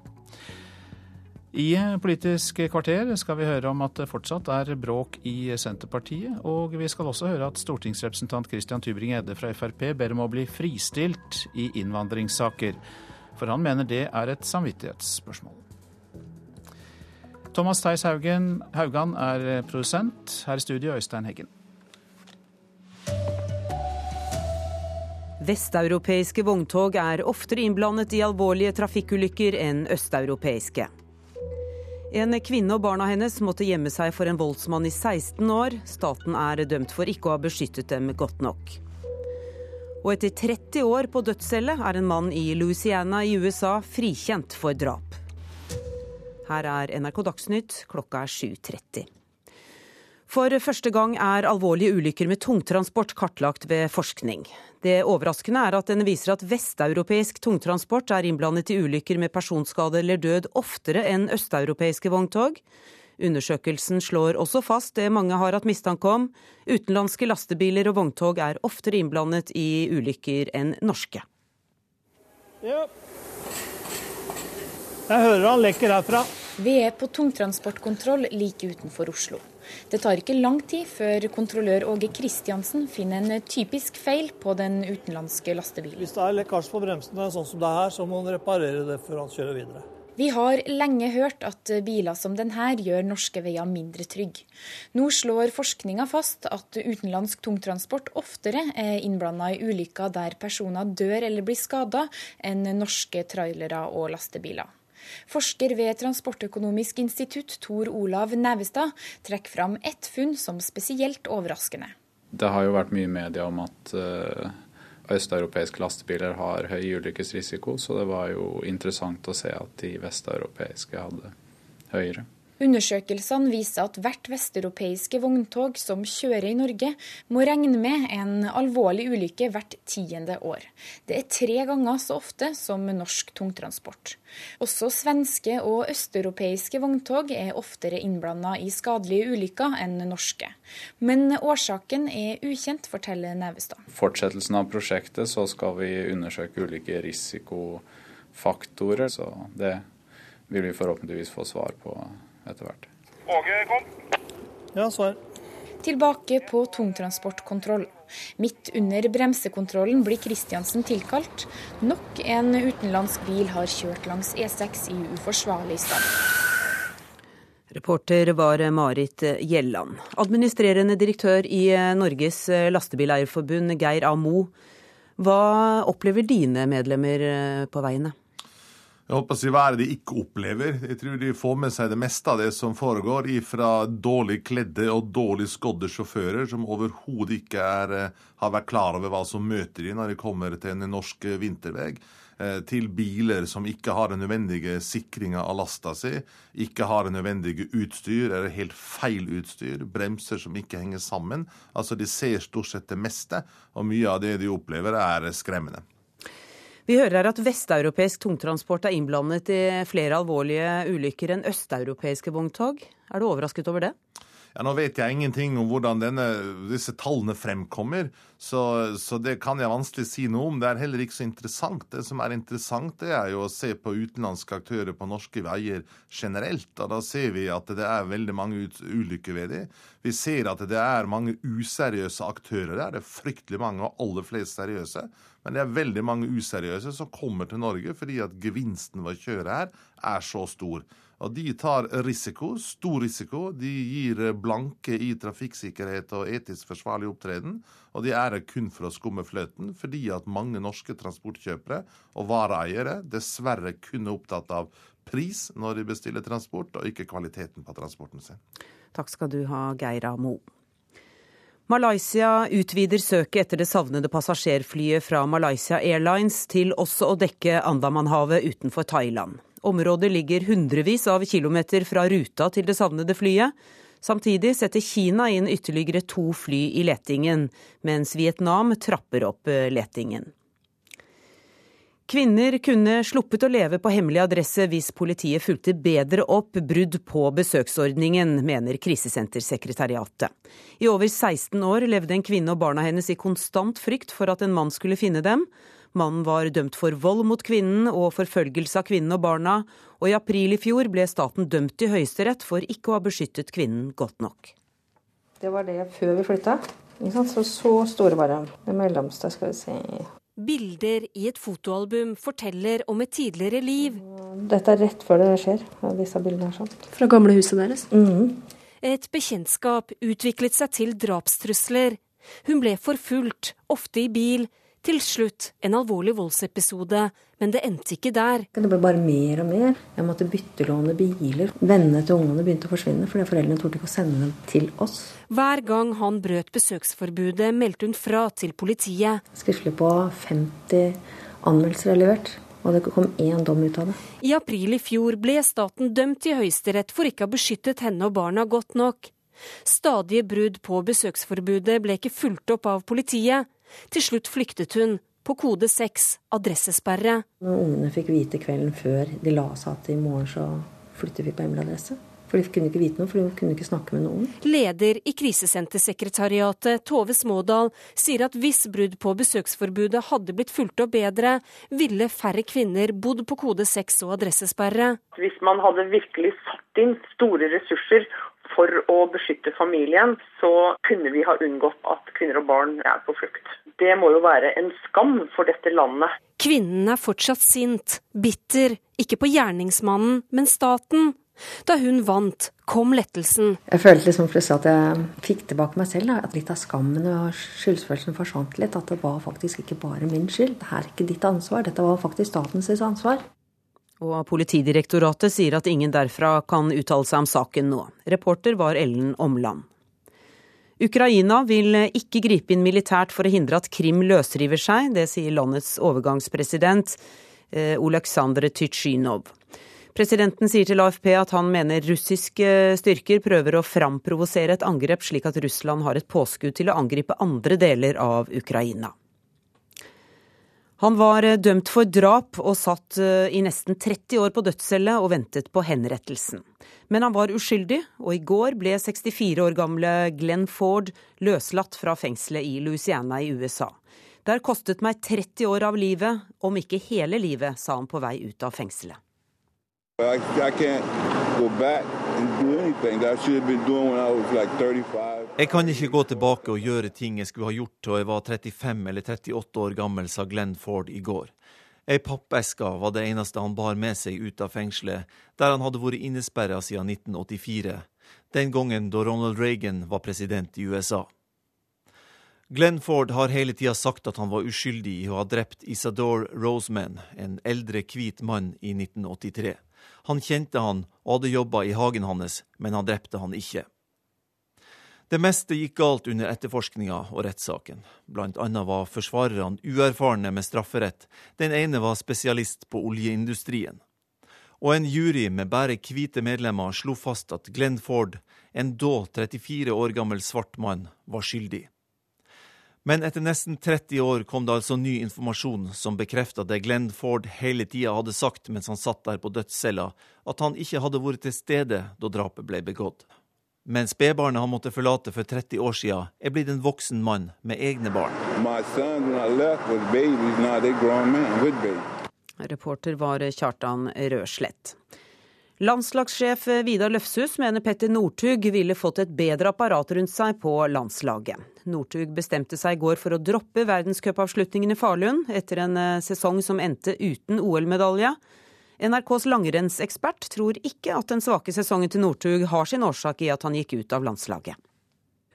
I Politisk kvarter skal vi høre om at det fortsatt er bråk i Senterpartiet. Og vi skal også høre at stortingsrepresentant Christian Tybring-Gjedde fra Frp ber om å bli fristilt i innvandringssaker. For han mener det er et samvittighetsspørsmål. Thomas Theis Haugen, Haugan er produsent. Her i studio, Øystein Heggen. Vesteuropeiske vogntog er oftere innblandet i alvorlige trafikkulykker enn østeuropeiske. En kvinne og barna hennes måtte gjemme seg for en voldsmann i 16 år. Staten er dømt for ikke å ha beskyttet dem godt nok. Og etter 30 år på dødscelle er en mann i Louisiana i USA frikjent for drap. Her er NRK Dagsnytt, klokka er 7.30. For første gang er alvorlige ulykker med tungtransport kartlagt ved forskning. Det overraskende er at den viser at vesteuropeisk tungtransport er innblandet i ulykker med personskade eller død oftere enn østeuropeiske vogntog. Undersøkelsen slår også fast det mange har hatt mistanke om. Utenlandske lastebiler og vogntog er oftere innblandet i ulykker enn norske. Ja. Jeg hører han lekker herfra. Vi er på tungtransportkontroll like utenfor Oslo. Det tar ikke lang tid før kontrollør Åge Kristiansen finner en typisk feil på den utenlandske lastebilen. Hvis det er lekkasje på bremsene sånn som det er her, så må han reparere det før han kjører videre. Vi har lenge hørt at biler som denne gjør norske veier mindre trygge. Nå slår forskninga fast at utenlandsk tungtransport oftere er innblanda i ulykker der personer dør eller blir skada, enn norske trailere og lastebiler. Forsker ved Transportøkonomisk institutt, Tor Olav Nevestad, trekker fram ett funn som spesielt overraskende. Det har jo vært mye media om at uh, østeuropeiske lastebiler har høy ulykkesrisiko, så det var jo interessant å se at de vesteuropeiske hadde høyere. Undersøkelsene viser at hvert vesteuropeiske vogntog som kjører i Norge, må regne med en alvorlig ulykke hvert tiende år. Det er tre ganger så ofte som norsk tungtransport. Også svenske og østeuropeiske vogntog er oftere innblanda i skadelige ulykker enn norske. Men årsaken er ukjent, forteller Nevestad. Fortsettelsen av prosjektet så skal vi undersøke ulike risikofaktorer, så det vil vi forhåpentligvis få svar på etter hvert. Åge, kom. Ja, svar. Tilbake på tungtransportkontroll. Midt under bremsekontrollen blir Kristiansen tilkalt. Nok en utenlandsk bil har kjørt langs E6 i uforsvarlig stand. Reporter var Marit Gjelland. Administrerende direktør i Norges Lastebileierforbund, Geir A. Mo. Hva opplever dine medlemmer på veiene? Jeg håper å si hva er det de ikke opplever. Jeg tror de får med seg det meste av det som foregår, fra dårlig kledde og dårlig skodde sjåfører som overhodet ikke er, har vært klar over hva som møter de når de kommer til en norsk vintervei, til biler som ikke har den nødvendige sikringa av lasta si, ikke har det nødvendige utstyr eller helt feil utstyr, bremser som ikke henger sammen. Altså, de ser stort sett det meste, og mye av det de opplever, er skremmende. Vi hører her at vesteuropeisk tungtransport er innblandet i flere alvorlige ulykker enn østeuropeiske vogntog. Er du overrasket over det? Ja, Nå vet jeg ingenting om hvordan denne, disse tallene fremkommer, så, så, det kan jeg vanskelig si noe om. Det er heller ikke så interessant. Det som er interessant, det er jo å se på utenlandske aktører på norske veier generelt. og Da ser vi at det er veldig mange ulykker ved dem. Vi ser at det er mange useriøse aktører der. Det er fryktelig mange, og aller flest seriøse. Men det er veldig mange useriøse som kommer til Norge fordi at gevinsten ved å kjøre her er så stor. Og de tar risiko, stor risiko. De gir blanke i trafikksikkerhet og etisk forsvarlig opptreden. Og de er det kun for å skumme fløten, fordi at mange norske transportkjøpere og vareeiere dessverre kun er opptatt av pris når de bestiller transport, og ikke kvaliteten på transporten sin. Takk skal du ha, Geir Mo. Malaysia utvider søket etter det savnede passasjerflyet fra Malaysia Airlines til også å dekke Andamanhavet utenfor Thailand. Området ligger hundrevis av kilometer fra ruta til det savnede flyet. Samtidig setter Kina inn ytterligere to fly i letingen, mens Vietnam trapper opp letingen. Kvinner kunne sluppet å leve på hemmelig adresse hvis politiet fulgte bedre opp brudd på besøksordningen, mener Krisesentersekretariatet. I over 16 år levde en kvinne og barna hennes i konstant frykt for at en mann skulle finne dem. Mannen var dømt for vold mot kvinnen og forfølgelse av kvinnen og barna, og i april i fjor ble staten dømt i Høyesterett for ikke å ha beskyttet kvinnen godt nok. Det var det før vi flytta. Så, så store var de. Det mellomste, skal vi si Bilder i et fotoalbum forteller om et tidligere liv. Dette er rett før det skjer, disse bildene. Sånn. Fra gamle huset deres? Mm. Et bekjentskap utviklet seg til drapstrusler. Hun ble forfulgt, ofte i bil, til slutt en alvorlig voldsepisode, men det endte ikke der. Det ble bare mer og mer. Jeg måtte byttelåne biler. Vennene til ungene begynte å forsvinne fordi foreldrene torde ikke å sende dem til oss. Hver gang han brøt besøksforbudet, meldte hun fra til politiet. Skriftlig på 50 anmeldelser er levert. Og det kom én dom ut av det. I april i fjor ble staten dømt i Høyesterett for ikke å ha beskyttet henne og barna godt nok. Stadige brudd på besøksforbudet ble ikke fulgt opp av politiet. Til slutt flyktet hun, på kode 6, adressesperre. Når ungene fikk vite kvelden før de la seg at i morgen så flytter vi på hemmelig adresse. For de kunne ikke vite noe, for de kunne ikke snakke med noen. Leder i Krisesentersekretariatet, Tove Smådal, sier at hvis brudd på besøksforbudet hadde blitt fulgt opp bedre, ville færre kvinner bodd på kode 6 og adressesperre. Hvis man hadde virkelig satt inn store ressurser for å beskytte familien, så kunne vi ha unngått at kvinner og barn er på flukt. Det må jo være en skam for dette landet. Kvinnen er fortsatt sint, bitter, ikke på gjerningsmannen, men staten. Da hun vant, kom lettelsen. Jeg følte liksom plutselig at jeg fikk tilbake meg selv. At litt av skammen og skyldfølelsen forsvant litt. At det var faktisk ikke bare min skyld. Det er ikke ditt ansvar. Dette var faktisk statens ansvar. Og Politidirektoratet sier at ingen derfra kan uttale seg om saken nå. Reporter var Ellen Omland. Ukraina vil ikke gripe inn militært for å hindre at Krim løsriver seg. Det sier landets overgangspresident eh, Oleksandr Tytsjynov. Presidenten sier til AFP at han mener russiske styrker prøver å framprovosere et angrep, slik at Russland har et påskudd til å angripe andre deler av Ukraina. Han var eh, dømt for drap og satt eh, i nesten 30 år på dødscelle og ventet på henrettelsen. Men han var uskyldig, og i går ble 64 år gamle Glenn Ford løslatt fra fengselet i Louisiana i USA. Det har kostet meg 30 år av livet, om ikke hele livet, sa han på vei ut av fengselet. I, I jeg kan ikke gå tilbake og gjøre ting jeg skulle ha gjort til jeg var 35 eller 38 år gammel, sa Glenn Ford i går. Ei pappeske var det eneste han bar med seg ut av fengselet, der han hadde vært innesperra siden 1984, den gangen da Ronald Reagan var president i USA. Glenn Ford har hele tida sagt at han var uskyldig i å ha drept Isadore Roseman, en eldre hvit mann, i 1983. Han kjente han og hadde jobba i hagen hans, men han drepte han ikke. Det meste gikk galt under etterforskninga og rettssaken. Blant annet var forsvarerne uerfarne med strafferett. Den ene var spesialist på oljeindustrien. Og en jury med bare hvite medlemmer slo fast at Glenn Ford, en da 34 år gammel svart mann, var skyldig. Men etter nesten 30 år kom det altså ny informasjon som bekrefta det Glenn Ford hele tida hadde sagt mens han satt der på dødscella, at han ikke hadde vært til stede da drapet ble begått. Men spedbarnet han måtte forlate for 30 år siden, er blitt en voksen mann med egne barn. Reporter var Kjartan Røslett. Landslagssjef Vidar Løfshus mener Petter Northug ville fått et bedre apparat rundt seg på landslaget. Northug bestemte seg i går for å droppe verdenscupavslutningen i Falun etter en eh, sesong som endte uten OL-medalje. NRKs langrennsekspert tror ikke at den svake sesongen til Northug har sin årsak i at han gikk ut av landslaget.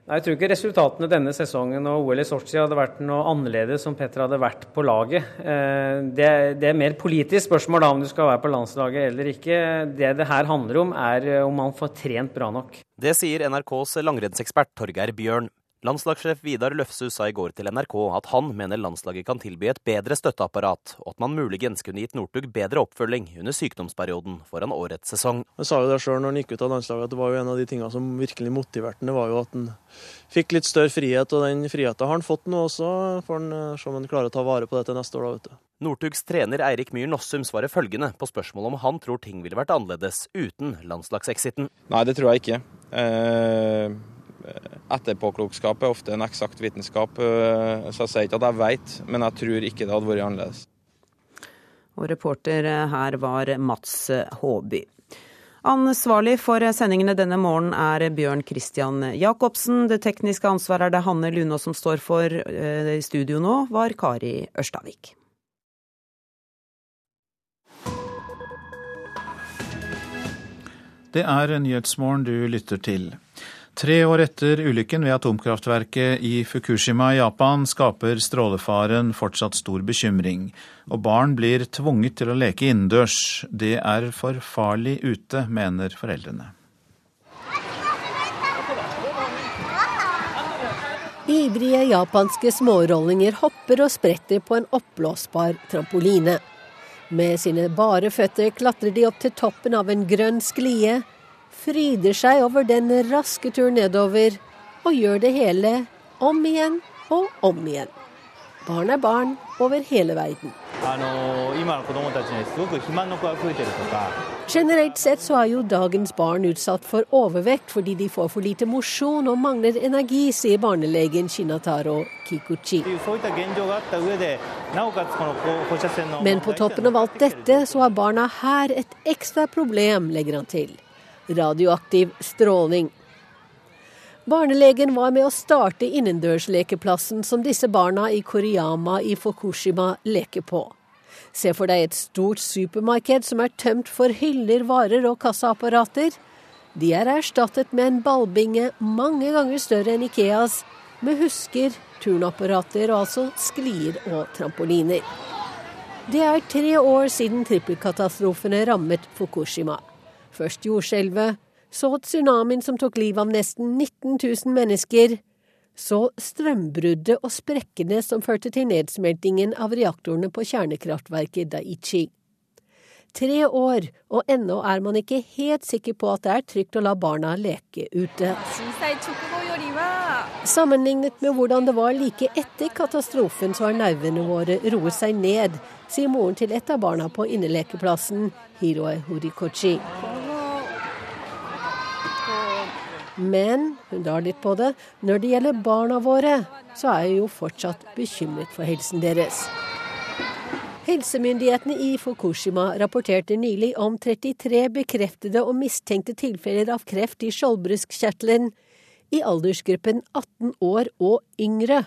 Nei, Jeg tror ikke resultatene denne sesongen og OL i Sotsji hadde vært noe annerledes om Petter hadde vært på laget. Eh, det, det er mer politisk spørsmål da om du skal være på landslaget eller ikke. Det det her handler om, er om man får trent bra nok. Det sier NRKs langrennsekspert Torgeir Bjørn. Landslagssjef Vidar Løfshus sa i går til NRK at han mener landslaget kan tilby et bedre støtteapparat, og at man muligens kunne gitt Northug bedre oppfølging under sykdomsperioden foran årets sesong. Han sa jo det sjøl når han gikk ut av landslaget, at det var jo en av de tingene som virkelig motiverte ham, Det var jo at han fikk litt større frihet, og den friheten har han fått nå også. Får han eh, se om han klarer å ta vare på det til neste år, da, vet du. Northugs trener Eirik Myhr Nossum svarer følgende på spørsmålet om han tror ting ville vært annerledes uten landslagsexiten. Nei, det tror jeg ikke. Eh, etterpåklokskap er ofte en eksakt vitenskap, eh, så jeg sier ikke at jeg vet, men jeg tror ikke det hadde vært annerledes. Og reporter her var Mats Håby. Ansvarlig for sendingene denne morgenen er Bjørn Christian Jacobsen. Det tekniske ansvaret er det Hanne Lunås som står for. Eh, I studio nå var Kari Ørstavik. Det er Nyhetsmorgen du lytter til. Tre år etter ulykken ved atomkraftverket i Fukushima i Japan skaper strålefaren fortsatt stor bekymring. Og barn blir tvunget til å leke innendørs. Det er for farlig ute, mener foreldrene. Ivrige japanske smårollinger hopper og spretter på en oppblåsbar trampoline. Med sine bare føtter klatrer de opp til toppen av en grønn sklie, fryder seg over den raske turen nedover, og gjør det hele om igjen og om igjen. Barn er barn over hele verden. Generelt sett så er jo dagens barn utsatt for overvekt fordi de får for lite mosjon og mangler energi, sier barnelegen Shinataro Kikuchi. Men på toppen av alt dette så har barna her et ekstra problem, legger han til. Radioaktiv stråling. Barnelegen var med å starte innendørslekeplassen som disse barna i Koriyama i Fukushima leker på. Se for deg et stort supermarked som er tømt for hyller, varer og kassaapparater. De er erstattet med en ballbinge mange ganger større enn Ikeas, med husker, turnapparater og altså sklier og trampoliner. Det er tre år siden trippelkatastrofene rammet Fukushima. Først jordskjelvet, så tsunamien som tok livet av nesten 19 000 mennesker, så strømbruddet og sprekkene som førte til nedsmeltingen av reaktorene på kjernekraftverket Daichi. Tre år, og ennå er man ikke helt sikker på at det er trygt å la barna leke ute. Sammenlignet med hvordan det var like etter katastrofen, så har nervene våre roet seg ned, sier moren til et av barna på innelekeplassen, Hiroe Horikochi. Men hun drar litt på det. Når det gjelder barna våre, så er jeg jo fortsatt bekymret for helsen deres. Helsemyndighetene i Fukushima rapporterte nylig om 33 bekreftede og mistenkte tilfeller av kreft i skjoldbruskkjertelen i aldersgruppen 18 år og yngre.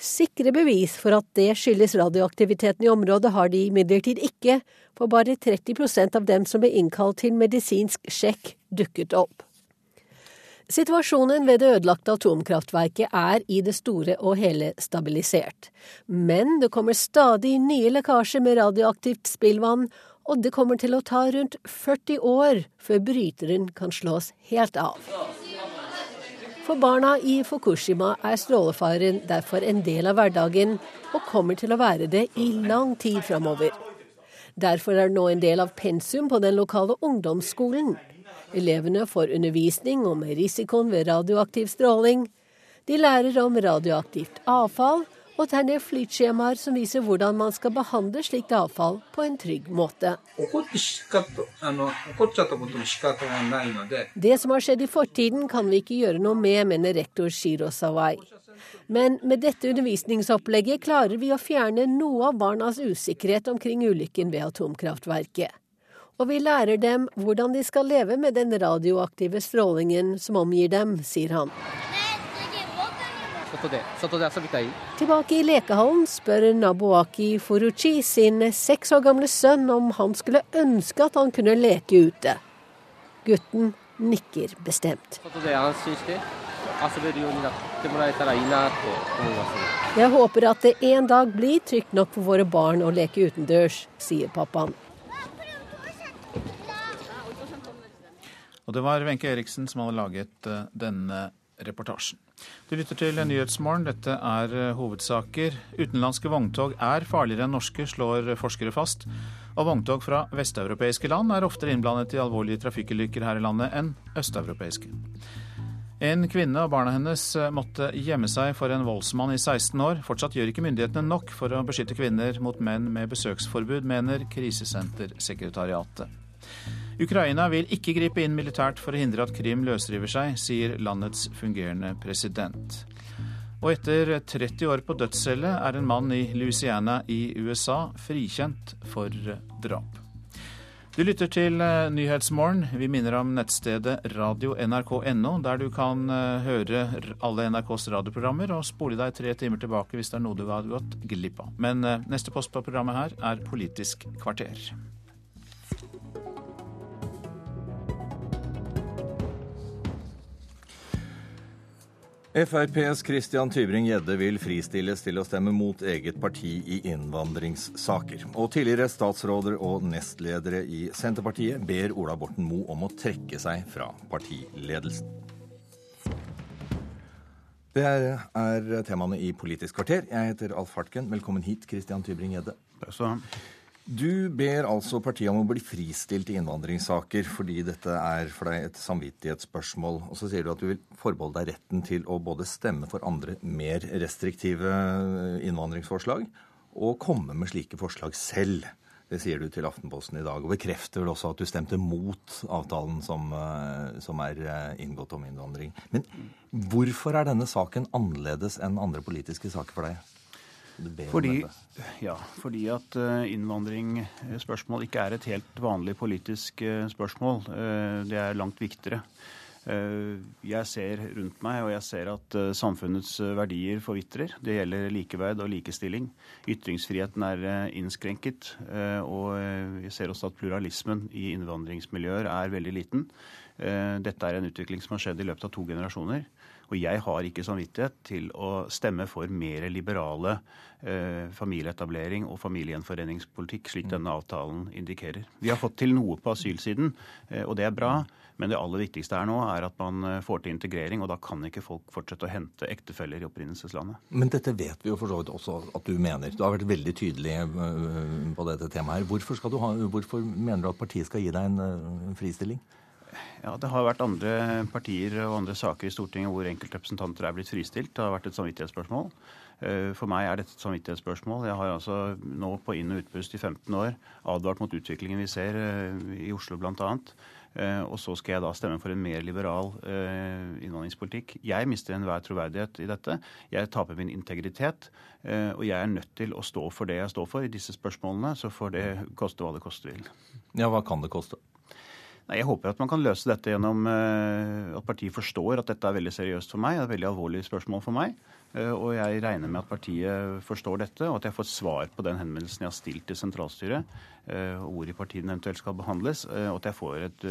Sikre bevis for at det skyldes radioaktiviteten i området har de imidlertid ikke, for bare 30% av dem som ble innkalt til medisinsk sjekk, dukket opp. Situasjonen ved det ødelagte atomkraftverket er i det store og hele stabilisert. Men det kommer stadig nye lekkasjer med radioaktivt spillvann, og det kommer til å ta rundt 40 år før bryteren kan slås helt av. For barna i Fukushima er strålefaren derfor en del av hverdagen, og kommer til å være det i lang tid framover. Derfor er det nå en del av pensum på den lokale ungdomsskolen. Elevene får undervisning om risikoen ved radioaktiv stråling. De lærer om radioaktivt avfall og tegner flytskjemaer som viser hvordan man skal behandle slikt avfall på en trygg måte. Det som har skjedd i fortiden kan vi ikke gjøre noe med, mener rektor Shiro Sawai. Men med dette undervisningsopplegget klarer vi å fjerne noe av barnas usikkerhet omkring ulykken ved atomkraftverket og vi lærer dem hvordan de skal leve med den radioaktive strålingen som omgir dem, sier han. Tilbake i lekehallen spør Naboaki Furuchi sin seks år gamle sønn om han skulle ønske at han kunne leke ute. Gutten nikker bestemt. Jeg håper at det en dag blir trygt nok for våre barn å leke utendørs, sier pappaen. Og det var Wenche Eriksen som hadde laget eh, denne reportasjen. Du lytter til Nyhetsmorgen. Dette er eh, hovedsaker. Utenlandske vogntog er farligere enn norske, slår forskere fast. Og vogntog fra vesteuropeiske land er oftere innblandet i alvorlige trafikkulykker her i landet enn østeuropeiske. En kvinne og barna hennes eh, måtte gjemme seg for en voldsmann i 16 år. Fortsatt gjør ikke myndighetene nok for å beskytte kvinner mot menn med besøksforbud, mener Krisesentersekretariatet. Ukraina vil ikke gripe inn militært for å hindre at Krim løsriver seg, sier landets fungerende president. Og etter 30 år på dødscelle er en mann i Louisiana i USA frikjent for drap. Du lytter til eh, Nyhetsmorgen. Vi minner om nettstedet radio.nrk.no, der du kan eh, høre alle NRKs radioprogrammer og spole deg tre timer tilbake hvis det er noe du har gått glipp av. Men eh, neste post på programmet her er Politisk kvarter. FrPs Christian Tybring-Gjedde vil fristilles til å stemme mot eget parti i innvandringssaker. Og tidligere statsråder og nestledere i Senterpartiet ber Ola Borten Moe om å trekke seg fra partiledelsen. Det er temaene i Politisk kvarter. Jeg heter Alf Hartken. Velkommen hit, Christian Tybring-Gjedde. Du ber altså partiet om å bli fristilt i innvandringssaker fordi dette er for deg et samvittighetsspørsmål. Og så sier du at du vil forbeholde deg retten til å både stemme for andre mer restriktive innvandringsforslag og komme med slike forslag selv. Det sier du til Aftenposten i dag, og bekrefter vel også at du stemte mot avtalen som, eh, som er eh, inngått om innvandring. Men hvorfor er denne saken annerledes enn andre politiske saker for deg? Fordi, ja, fordi at eh, innvandringsspørsmål ikke er et helt vanlig politisk eh, spørsmål. Eh, det er langt viktigere. Jeg ser rundt meg, og jeg ser at samfunnets verdier forvitrer. Det gjelder likeverd og likestilling. Ytringsfriheten er innskrenket. Og jeg ser også at pluralismen i innvandringsmiljøer er veldig liten. Dette er en utvikling som har skjedd i løpet av to generasjoner. Og jeg har ikke samvittighet til å stemme for mer liberale eh, familieetablering og familiegjenforeningspolitikk, slik mm. denne avtalen indikerer. Vi har fått til noe på asylsiden, eh, og det er bra. Men det aller viktigste er nå er at man eh, får til integrering, og da kan ikke folk fortsette å hente ektefeller i opprinnelseslandet. Men dette vet vi jo for så vidt også at du mener. Du har vært veldig tydelig eh, på dette temaet her. Hvorfor, ha, hvorfor mener du at partiet skal gi deg en uh, fristilling? Ja, Det har vært andre partier og andre saker i Stortinget hvor enkeltrepresentanter er blitt fristilt. Det har vært et samvittighetsspørsmål. Eh, for meg er dette et samvittighetsspørsmål. Jeg har altså nå på inn- og utpust i 15 år advart mot utviklingen vi ser eh, i Oslo bl.a. Eh, og så skal jeg da stemme for en mer liberal innvandringspolitikk. Jeg mister enhver troverdighet i dette. Jeg taper min integritet. Og jeg er nødt til å stå for det jeg står for i disse spørsmålene. Så får det koste hva det koste vil. Ja, hva kan det koste? Jeg håper at man kan løse dette gjennom at partiet forstår at dette er veldig seriøst for meg. Det er et veldig alvorlig spørsmål for meg. Uh, og jeg regner med at partiet forstår dette, og at jeg får svar på den henvendelsen jeg har stilt til sentralstyret, uh, hvor i partiene eventuelt skal behandles, og at jeg får et,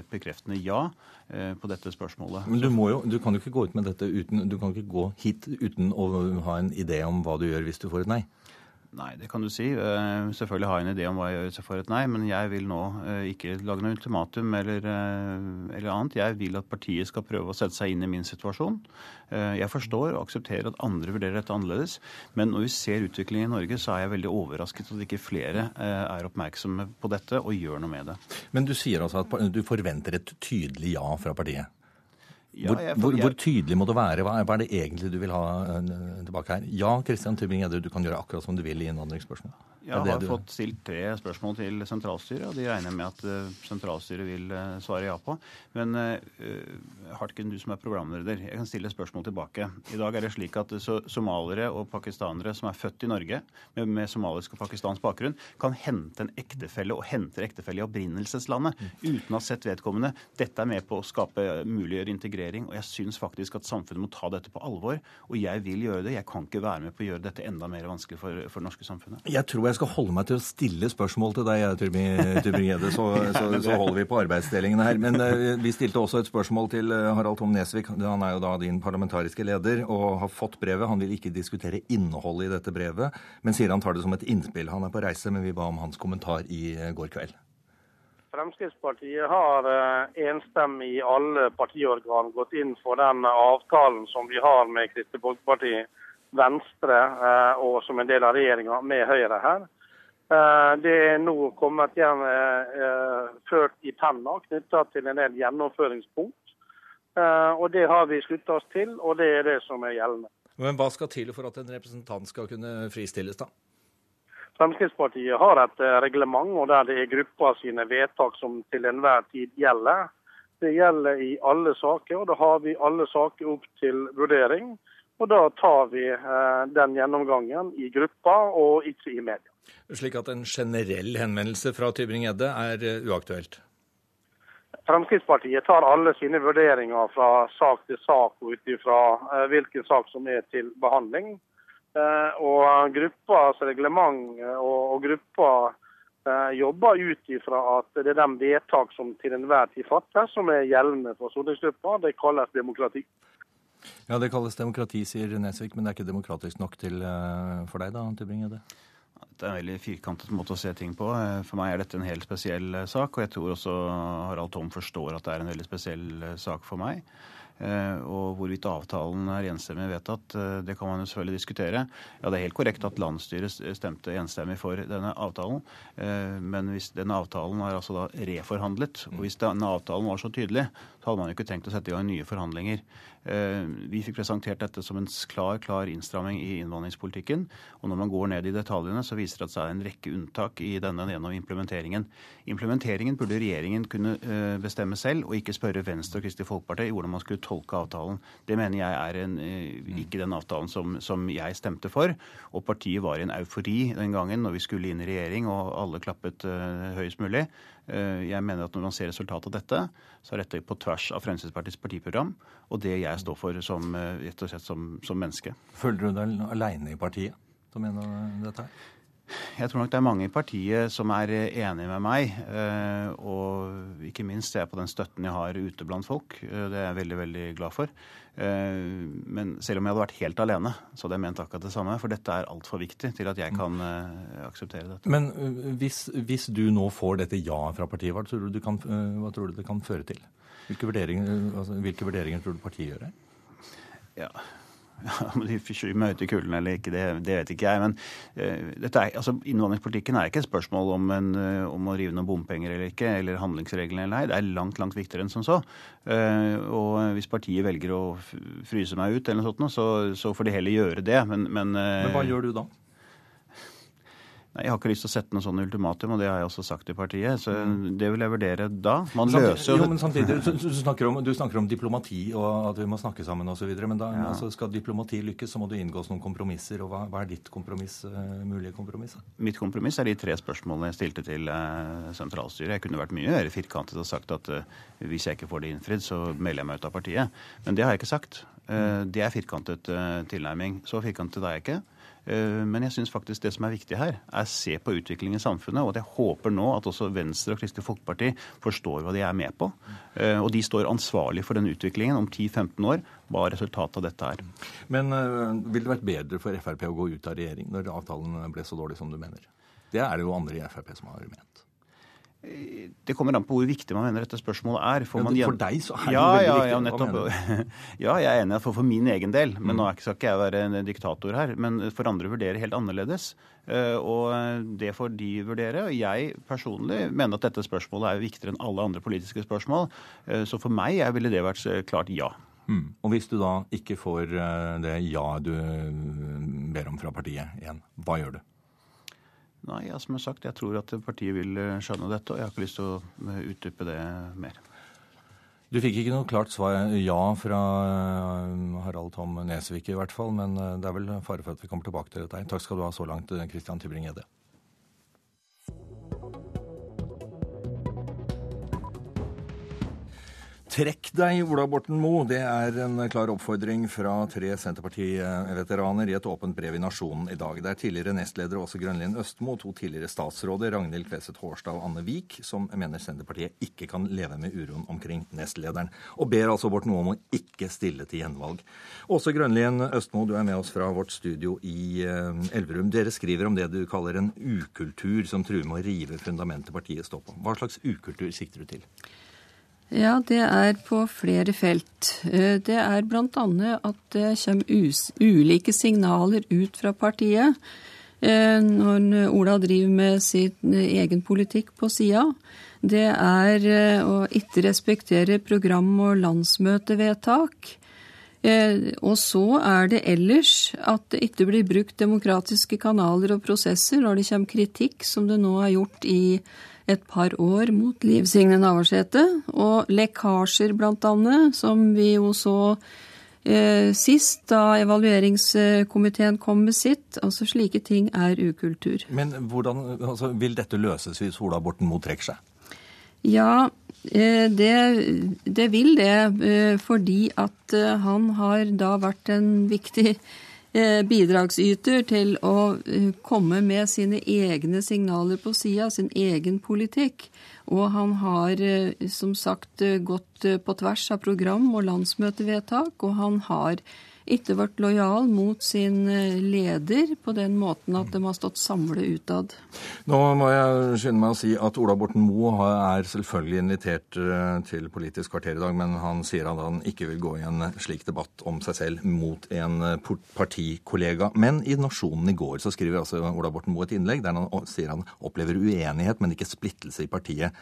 et bekreftende ja på dette spørsmålet. Men du, jo, du, kan jo ikke gå ut med dette uten, du kan ikke gå hit uten å ha en idé om hva du gjør hvis du får et nei? Nei, det kan du si. Uh, selvfølgelig har jeg en idé om hva jeg gjør seg for et nei, men jeg vil nå uh, ikke lage noe ultimatum eller, uh, eller, annet. Jeg vil at partiet skal prøve å sette seg inn i min situasjon. jeg forstår og aksepterer at andre vurderer dette annerledes, men når vi ser utviklingen i Norge, så er jeg veldig overrasket at ikke flere er oppmerksomme på dette og gjør noe med det. Men du sier altså at du forventer et tydelig ja fra partiet? Hvor, ja, hvor, hvor, tydelig må det være? Hva er, hva er, det egentlig du vil ha uh, tilbake her? Ja, Kristian Tybring-Gjedde, du kan gjøre akkurat som du vil i innvandringsspørsmål. Jeg har du... fått stilt tre spørsmål til sentralstyret, og de regner med at uh, sentralstyret vil uh, svare ja på. Men Hartken, du som er programleder, jeg kan stille spørsmål tilbake. I dag er det slik at somalere somaliere og pakistanere som er født i Norge med, med somalisk og pakistansk bakgrunn, kan hente en ektefelle og henter ektefelle i opprinnelseslandet uten å ha sett vedkommende. Dette er med på å skape muliggjøre integrering integrering. Og jeg syns faktisk at samfunnet må ta dette på alvor. Og jeg vil gjøre det. Jeg kan ikke være med på å gjøre dette enda mer vanskelig for, for det norske samfunnet. Jeg tror jeg skal holde meg til å stille spørsmål til deg, Tybring-Gjedde, [laughs] så, så, så, holder vi på arbeidsdelingen her. Men uh, vi stilte også et spørsmål til uh, Harald Tom Nesvik. Han er jo da din parlamentariske leder og har fått brevet. Han vil ikke diskutere innholdet i dette brevet, men sier han tar det som et innspill. Han er på reise, men vi ba om hans kommentar i uh, går kveld. Fremskrittspartiet har eh, enstemmig i alle partiorgan gått inn for den avtalen som vi har med Kristelig Folkeparti, Venstre eh, og som en del av regjeringa med Høyre her. Eh, det er nå kommet igjen ført i penna knytta til en del gjennomføringspunkt. Og Det har vi slutta oss til, og det er det som er gjeldende. Men Hva skal til for at en representant skal kunne fristilles, da? Fremskrittspartiet har et eh, reglement og der det er gruppa sine vedtak som til enhver tid gjelder. Det gjelder i alle saker, og da har vi alle saker opp til vurdering. Og da tar vi eh, den gjennomgangen i gruppa og ikke i media. Slik at en generell henvendelse fra Tybring-Gjedde er uh, uaktuelt? Fremskrittspartiet tar alle sine vurderinger fra sak til sak og ut ifra uh, hvilken sak som er til behandling. Eh, og gruppas reglement eh, og, gruppa eh, jobber ut ifra at det er de vedtak som til enhver tid fattes, som er gjeldende for stortingsgruppa. Det kalles demokrati. Ja, det kalles demokrati, sier Nesvik, men det er ikke demokratisk nok til, for deg da, Tybring-Gjedde? Det er en veldig firkantet måte å se ting på. For meg er dette en helt spesiell sak, og jeg tror også Harald Tom forstår at det er en veldig spesiell sak for meg. Eh, og hvorvidt avtalen er enstemmig vedtatt, eh, det kan man jo selvfølgelig diskutere. Ja, Det er helt korrekt at landsstyret stemte enstemmig for denne avtalen. Eh, men hvis denne avtalen er altså da reforhandlet, og hvis denne avtalen var så tydelig, så hadde man jo ikke tenkt å sette i gang nye forhandlinger. Eh, vi fikk presentert dette som en klar klar innstramming i innvandringspolitikken. Og når man går ned i detaljene, så viser det at det er en rekke unntak i denne gjennom implementeringen. Implementeringen burde regjeringen kunne eh, bestemme selv, og ikke spørre Venstre og Kristelig Folkeparti i hvordan man skulle tolke avtalen. Det mener jeg er en, eh, ikke den avtalen som, som jeg stemte for. Og partiet var i en eufori den gangen når vi skulle inn i regjering og alle klappet høyest mulig. Eh, jeg mener at når man ser resultatet av dette, så er dette på tvers av Fremskrittspartiets partiprogram og det jeg står for som, eh, rett og slett som, som menneske. Føler du deg aleine i partiet som mener dette her? Jeg tror nok det er mange i partiet som er enige med meg. Eh, og ikke minst ser jeg på den støtten jeg har ute blant folk. Det er jeg veldig, veldig glad for. Eh, men selv om jeg hadde vært helt alene, så hadde jeg ment akkurat det samme. For dette er altfor viktig til at jeg kan uh, akseptere dette. Men uh, hvis, hvis, du nå får dette ja fra partiet, hva tror du, kan, hva tror du det kan føre til? Hvilke vurderinger, altså, hvilke vurderinger tror du partiet gjør her? Ja, om de møter kulden eller ikke, det, det, vet ikke jeg. Men uh, er, altså, innvandringspolitikken er ikke et spørsmål om, en, uh, om å rive noen bompenger eller ikke, eller handlingsreglene eller nei. Det er langt, langt viktigere enn som så. Uh, og hvis partiet velger å fryse meg ut eller noe sånt, så, så får de heller gjøre det. Men, men, men hva gjør du da? Nei, Jeg har ikke lyst til å sette noe sånn ultimatum, og det har jeg også sagt i partiet. Så mm. det vil jeg vurdere da. Man løser jo men samtidig, [laughs] du, du, snakker om, du, snakker om, diplomati og at vi må snakke sammen osv. Men da, ja. altså, skal diplomati lykkes, så må det inngås noen kompromisser. og Hva, hva er ditt kompromiss, uh, mulige kompromiss? Mitt kompromiss er de tre spørsmålene jeg stilte til uh, sentralstyret. Jeg kunne vært mye mer firkantet og sagt at uh, hvis jeg ikke får det innfridd, så melder jeg meg ut av partiet. Men det har jeg ikke sagt. Det er firkantet tilnærming. Så firkantet er jeg ikke. Eh, men jeg syns faktisk det som er viktig her, er å se på utviklingen i samfunnet. Og at jeg håper nå at også Venstre og Kristelig Folkeparti forstår hva de er med på. Eh, og de står ansvarlig for den utviklingen om 10-15 år, hva resultatet av dette er. Men uh, ville det vært bedre for Frp å gå ut av regjering når avtalen ble så dårlig som du mener? Det er det jo andre i Frp som har ment. Det kommer an på hvor viktig man mener dette spørsmålet er. For, ja, for deg så er det ja, jo veldig ja, viktig. Ja, nettopp. [laughs] ja, jeg er enig for, for min egen del. Men mm. nå skal ikke jeg være en diktator her. Men for andre vurderer helt annerledes. Eh, og det får de vurdere. Og jeg personlig mener at dette spørsmålet er viktigere enn alle andre politiske spørsmål. Eh, så for meg ville det vært klart ja. Mm. Og hvis du da ikke får eh, det ja du ber om fra partiet igjen, hva gjør du? Nei, ja, som jeg har sagt, jeg tror at partiet vil eh, skjønne dette, og jeg har ikke lyst til å eh, utdype det mer. Du fikk ikke noe klart svar ja fra eh, Harald Tom Nesvik i hvert fall, men det er vel fare for at vi kommer tilbake til dette. Takk skal du ha så langt, Christian Tybring-Gjedde. Trekk deg, Ola Borten Moe. Det er en klar oppfordring fra tre Senterparti-veteraner i et åpent brev i Nasjonen i dag. Det er tidligere nestleder Åse Grønlien Østmo to tidligere statsråder, Ragnhild Kveset Hårstad og Anne Vik, som mener Senterpartiet ikke kan leve med uroen omkring nestlederen, og ber altså Borten Moe om å ikke stille til gjenvalg. Åse Grønlien Østmo, du er med oss fra vårt studio i eh, Elverum. Dere skriver om det du kaller en ukultur som truer med å rive fundamentet partiet står på. Hva slags ukultur sikter du til? Ja, det er på flere felt. Eh, det er bl.a. at det kommer ulike signaler ut fra partiet eh, når Ola driver med sin egen politikk på sida. Det er eh, å ikke respektere program- og landsmøtevedtak. Og så er det ellers at det ikke blir brukt demokratiske kanaler og prosesser når det kommer kritikk, som det nå er gjort i et par år mot Liv Signe Navarsete, og lekkasjer bl.a., som vi jo så eh, sist da evalueringskomiteen kom med sitt. Altså slike ting er ukultur. Men hvordan altså, vil dette løses hvis Ola Borten Moe trekker seg? Ja, eh, det, det, vil det, eh, fordi at eh, han har da vært en viktig bidragsyter til å eh, komme med sine egne signaler på sida, sin egen politikk. Og han har eh, som sagt gått på tvers av program og landsmøtevedtak, og han har ikke vært lojal mot sin eh, leder på den måten at de har stått samlet utad. Nå må jeg skynde meg å si at Ola Borten Moe er selvfølgelig invitert eh, til Politisk kvarter i dag, men han sier at han ikke vil gå i en slik debatt om seg selv mot en eh, partikollega. Men i Nasjonen i går så skriver altså Ola Borten Moe et innlegg der han sier han opplever uenighet, men ikke splittelse i partiet.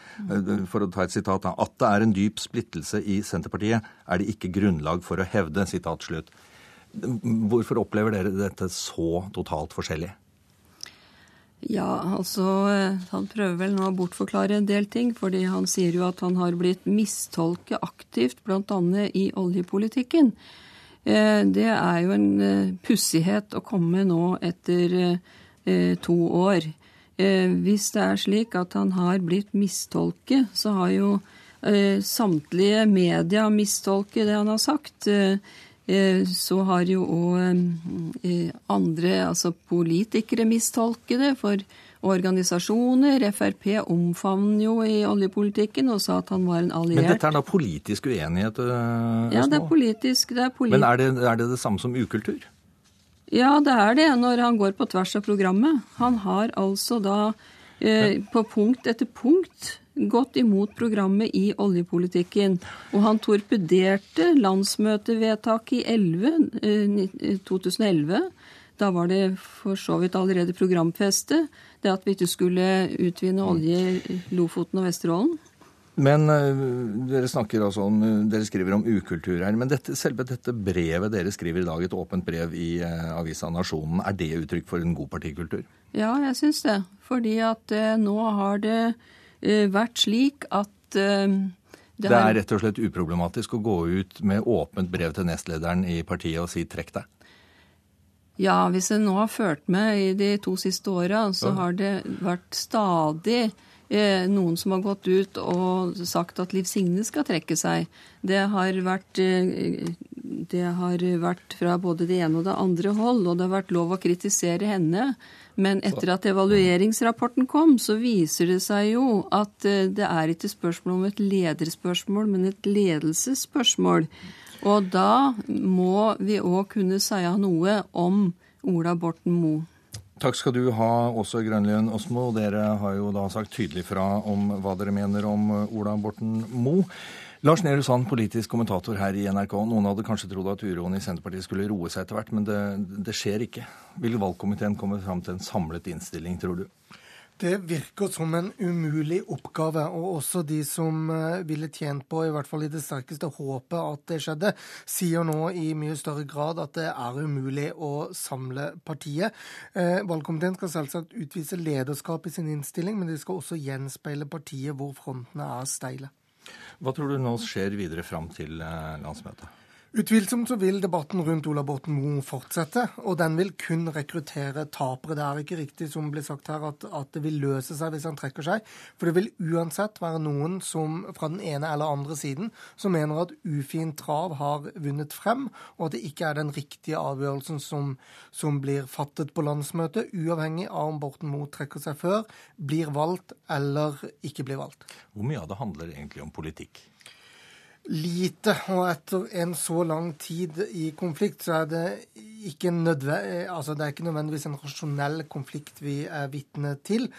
For å ta et sitat, at det er en dyp splittelse i Senterpartiet, er det ikke grunnlag for å hevde. sitat slutt. Hvorfor opplever dere dette så totalt forskjellig? Ja, altså Han prøver vel nå å bortforklare en del ting. fordi han sier jo at han har blitt mistolket aktivt, bl.a. i oljepolitikken. Eh, det er jo en eh, pussighet å komme nå etter eh, to år. Hvis det er slik at han har blitt mistolket, så har jo samtlige media mistolket det han har sagt. Eh, så har jo òg eh, andre, altså politikere, mistolket det. For organisasjoner, Frp, omfavner jo i oljepolitikken og sa at han var en alliert. Men dette er da politisk uenighet? Øh, ja, det er politisk. Det er politi Men er det, er det det samme som ukultur? Ja, det er det, når han går på tvers av programmet. Han har altså da eh, på punkt etter punkt gått imot programmet i oljepolitikken. Og han torpederte landsmøtevedtaket i 11, 2011. Eh, da var det for så vidt allerede programfestet, det at vi ikke skulle utvinne olje i Lofoten og Vesterålen. Men uh, dere snakker altså om, dere skriver om ukultur her. Men dette, selve dette brevet dere skriver i dag, et åpent brev i avisa Nasjonen, er det uttrykk for en god partikultur? Ja, jeg syns det. Fordi at nå har det Eh, vært slik at eh, det, det er rett og slett uproblematisk å gå ut med åpent brev til nestlederen i partiet og si 'trekk deg'? Ja, hvis en nå har ført med i de to siste åra, så har det vært stadig eh, noen som har gått ut og sagt at Liv Signe skal trekke seg. Det har vært eh, det har vært fra både det ene og det andre hold, og det har vært lov å kritisere henne. Men etter at evalueringsrapporten kom, så viser det seg jo at eh, det er ikke spørsmål om et lederspørsmål, men et ledelsesspørsmål. Og da må vi òg kunne si noe om Ola Borten Moe. Takk skal du ha, også Grønlien Osmo. Dere har jo da sagt tydelig fra om hva dere mener om Ola Borten Moe. Lars Nehru Sand, politisk kommentator her i NRK. Noen hadde kanskje trodd at uroen i Senterpartiet skulle roe seg etter hvert, men det, det skjer ikke. Vil valgkomiteen komme fram til en samlet innstilling, tror du? Det virker som en umulig oppgave, og også de som eh, ville tjent på, i hvert fall i det sterkeste håpet at det skjedde, sier nå i mye større grad at det er umulig å samle partiet. Eh, valgkomiteen skal selvsagt utvise lederskap i sin innstilling, men de skal også gjenspeile partiet hvor frontene er steile. Hva tror du nå skjer videre fram til eh, landsmøtet? Utvilsomt så vil debatten rundt Ola Borten Moe fortsette, og den vil kun rekruttere tapere. Det er ikke riktig som blir sagt her at, at, det vil løse seg hvis han trekker seg. For det vil uansett være noen som fra den ene eller andre siden som mener at ufint trav har vunnet frem, og at det ikke er den riktige avgjørelsen som, som blir fattet på landsmøtet, uavhengig av om Borten Moe trekker seg før, blir valgt eller ikke blir valgt. Hvor mye av det handler egentlig om politikk? Lite. Og etter en så lang tid i konflikt, så er det ikke, altså det er ikke nødvendigvis en rasjonell konflikt vi er vitne til.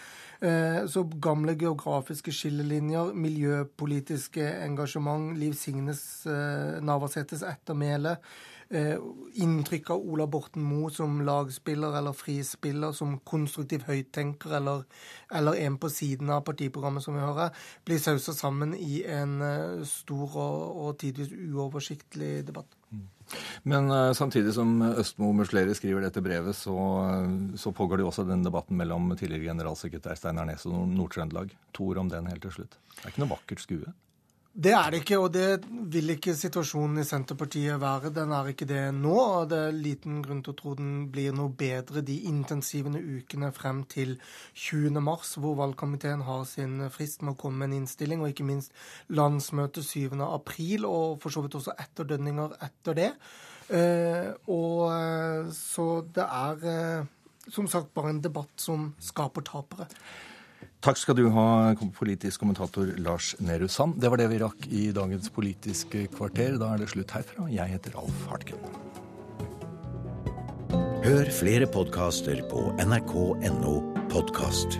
Eh, så gamle geografiske skillelinjer, miljøpolitiske engasjement, Liv Signes eh, Navarsetes ettermæle, inntrykk av Ola Borten Moe som lagspiller eller frispiller, som konstruktiv høyttenker eller, eller, en på siden av partiprogrammet, som vi hører, blir sausa sammen i en eh, stor og, og tidvis uoversiktlig debatt. Mm. Men uh, samtidig som Østmo Musleri skriver dette brevet, så, så pågår det jo også den debatten mellom tidligere generalsekretær Steinar Nes og Nord-Trøndelag. To ord om den helt til slutt. Det er ikke noe vakkert skue? Det er det ikke, og det vil ikke situasjonen i Senterpartiet være. Den er ikke det nå, og det er liten grunn til å tro den blir noe bedre de intensivene ukene frem til 20. mars, hvor valgkomiteen har sin frist med å komme med en innstilling, og ikke minst landsmøtet 7. april, og for så vidt også etterdønninger etter det. Eh, og eh, så det er eh, som sagt bare en debatt som skaper tapere. Takk skal du ha, politisk kommentator Lars Nehru Sand. Det var det vi rakk i dagens Politiske kvarter. Da er det slutt herfra. Jeg heter Alf Hartken. Hør flere podkaster på nrk.no podkast.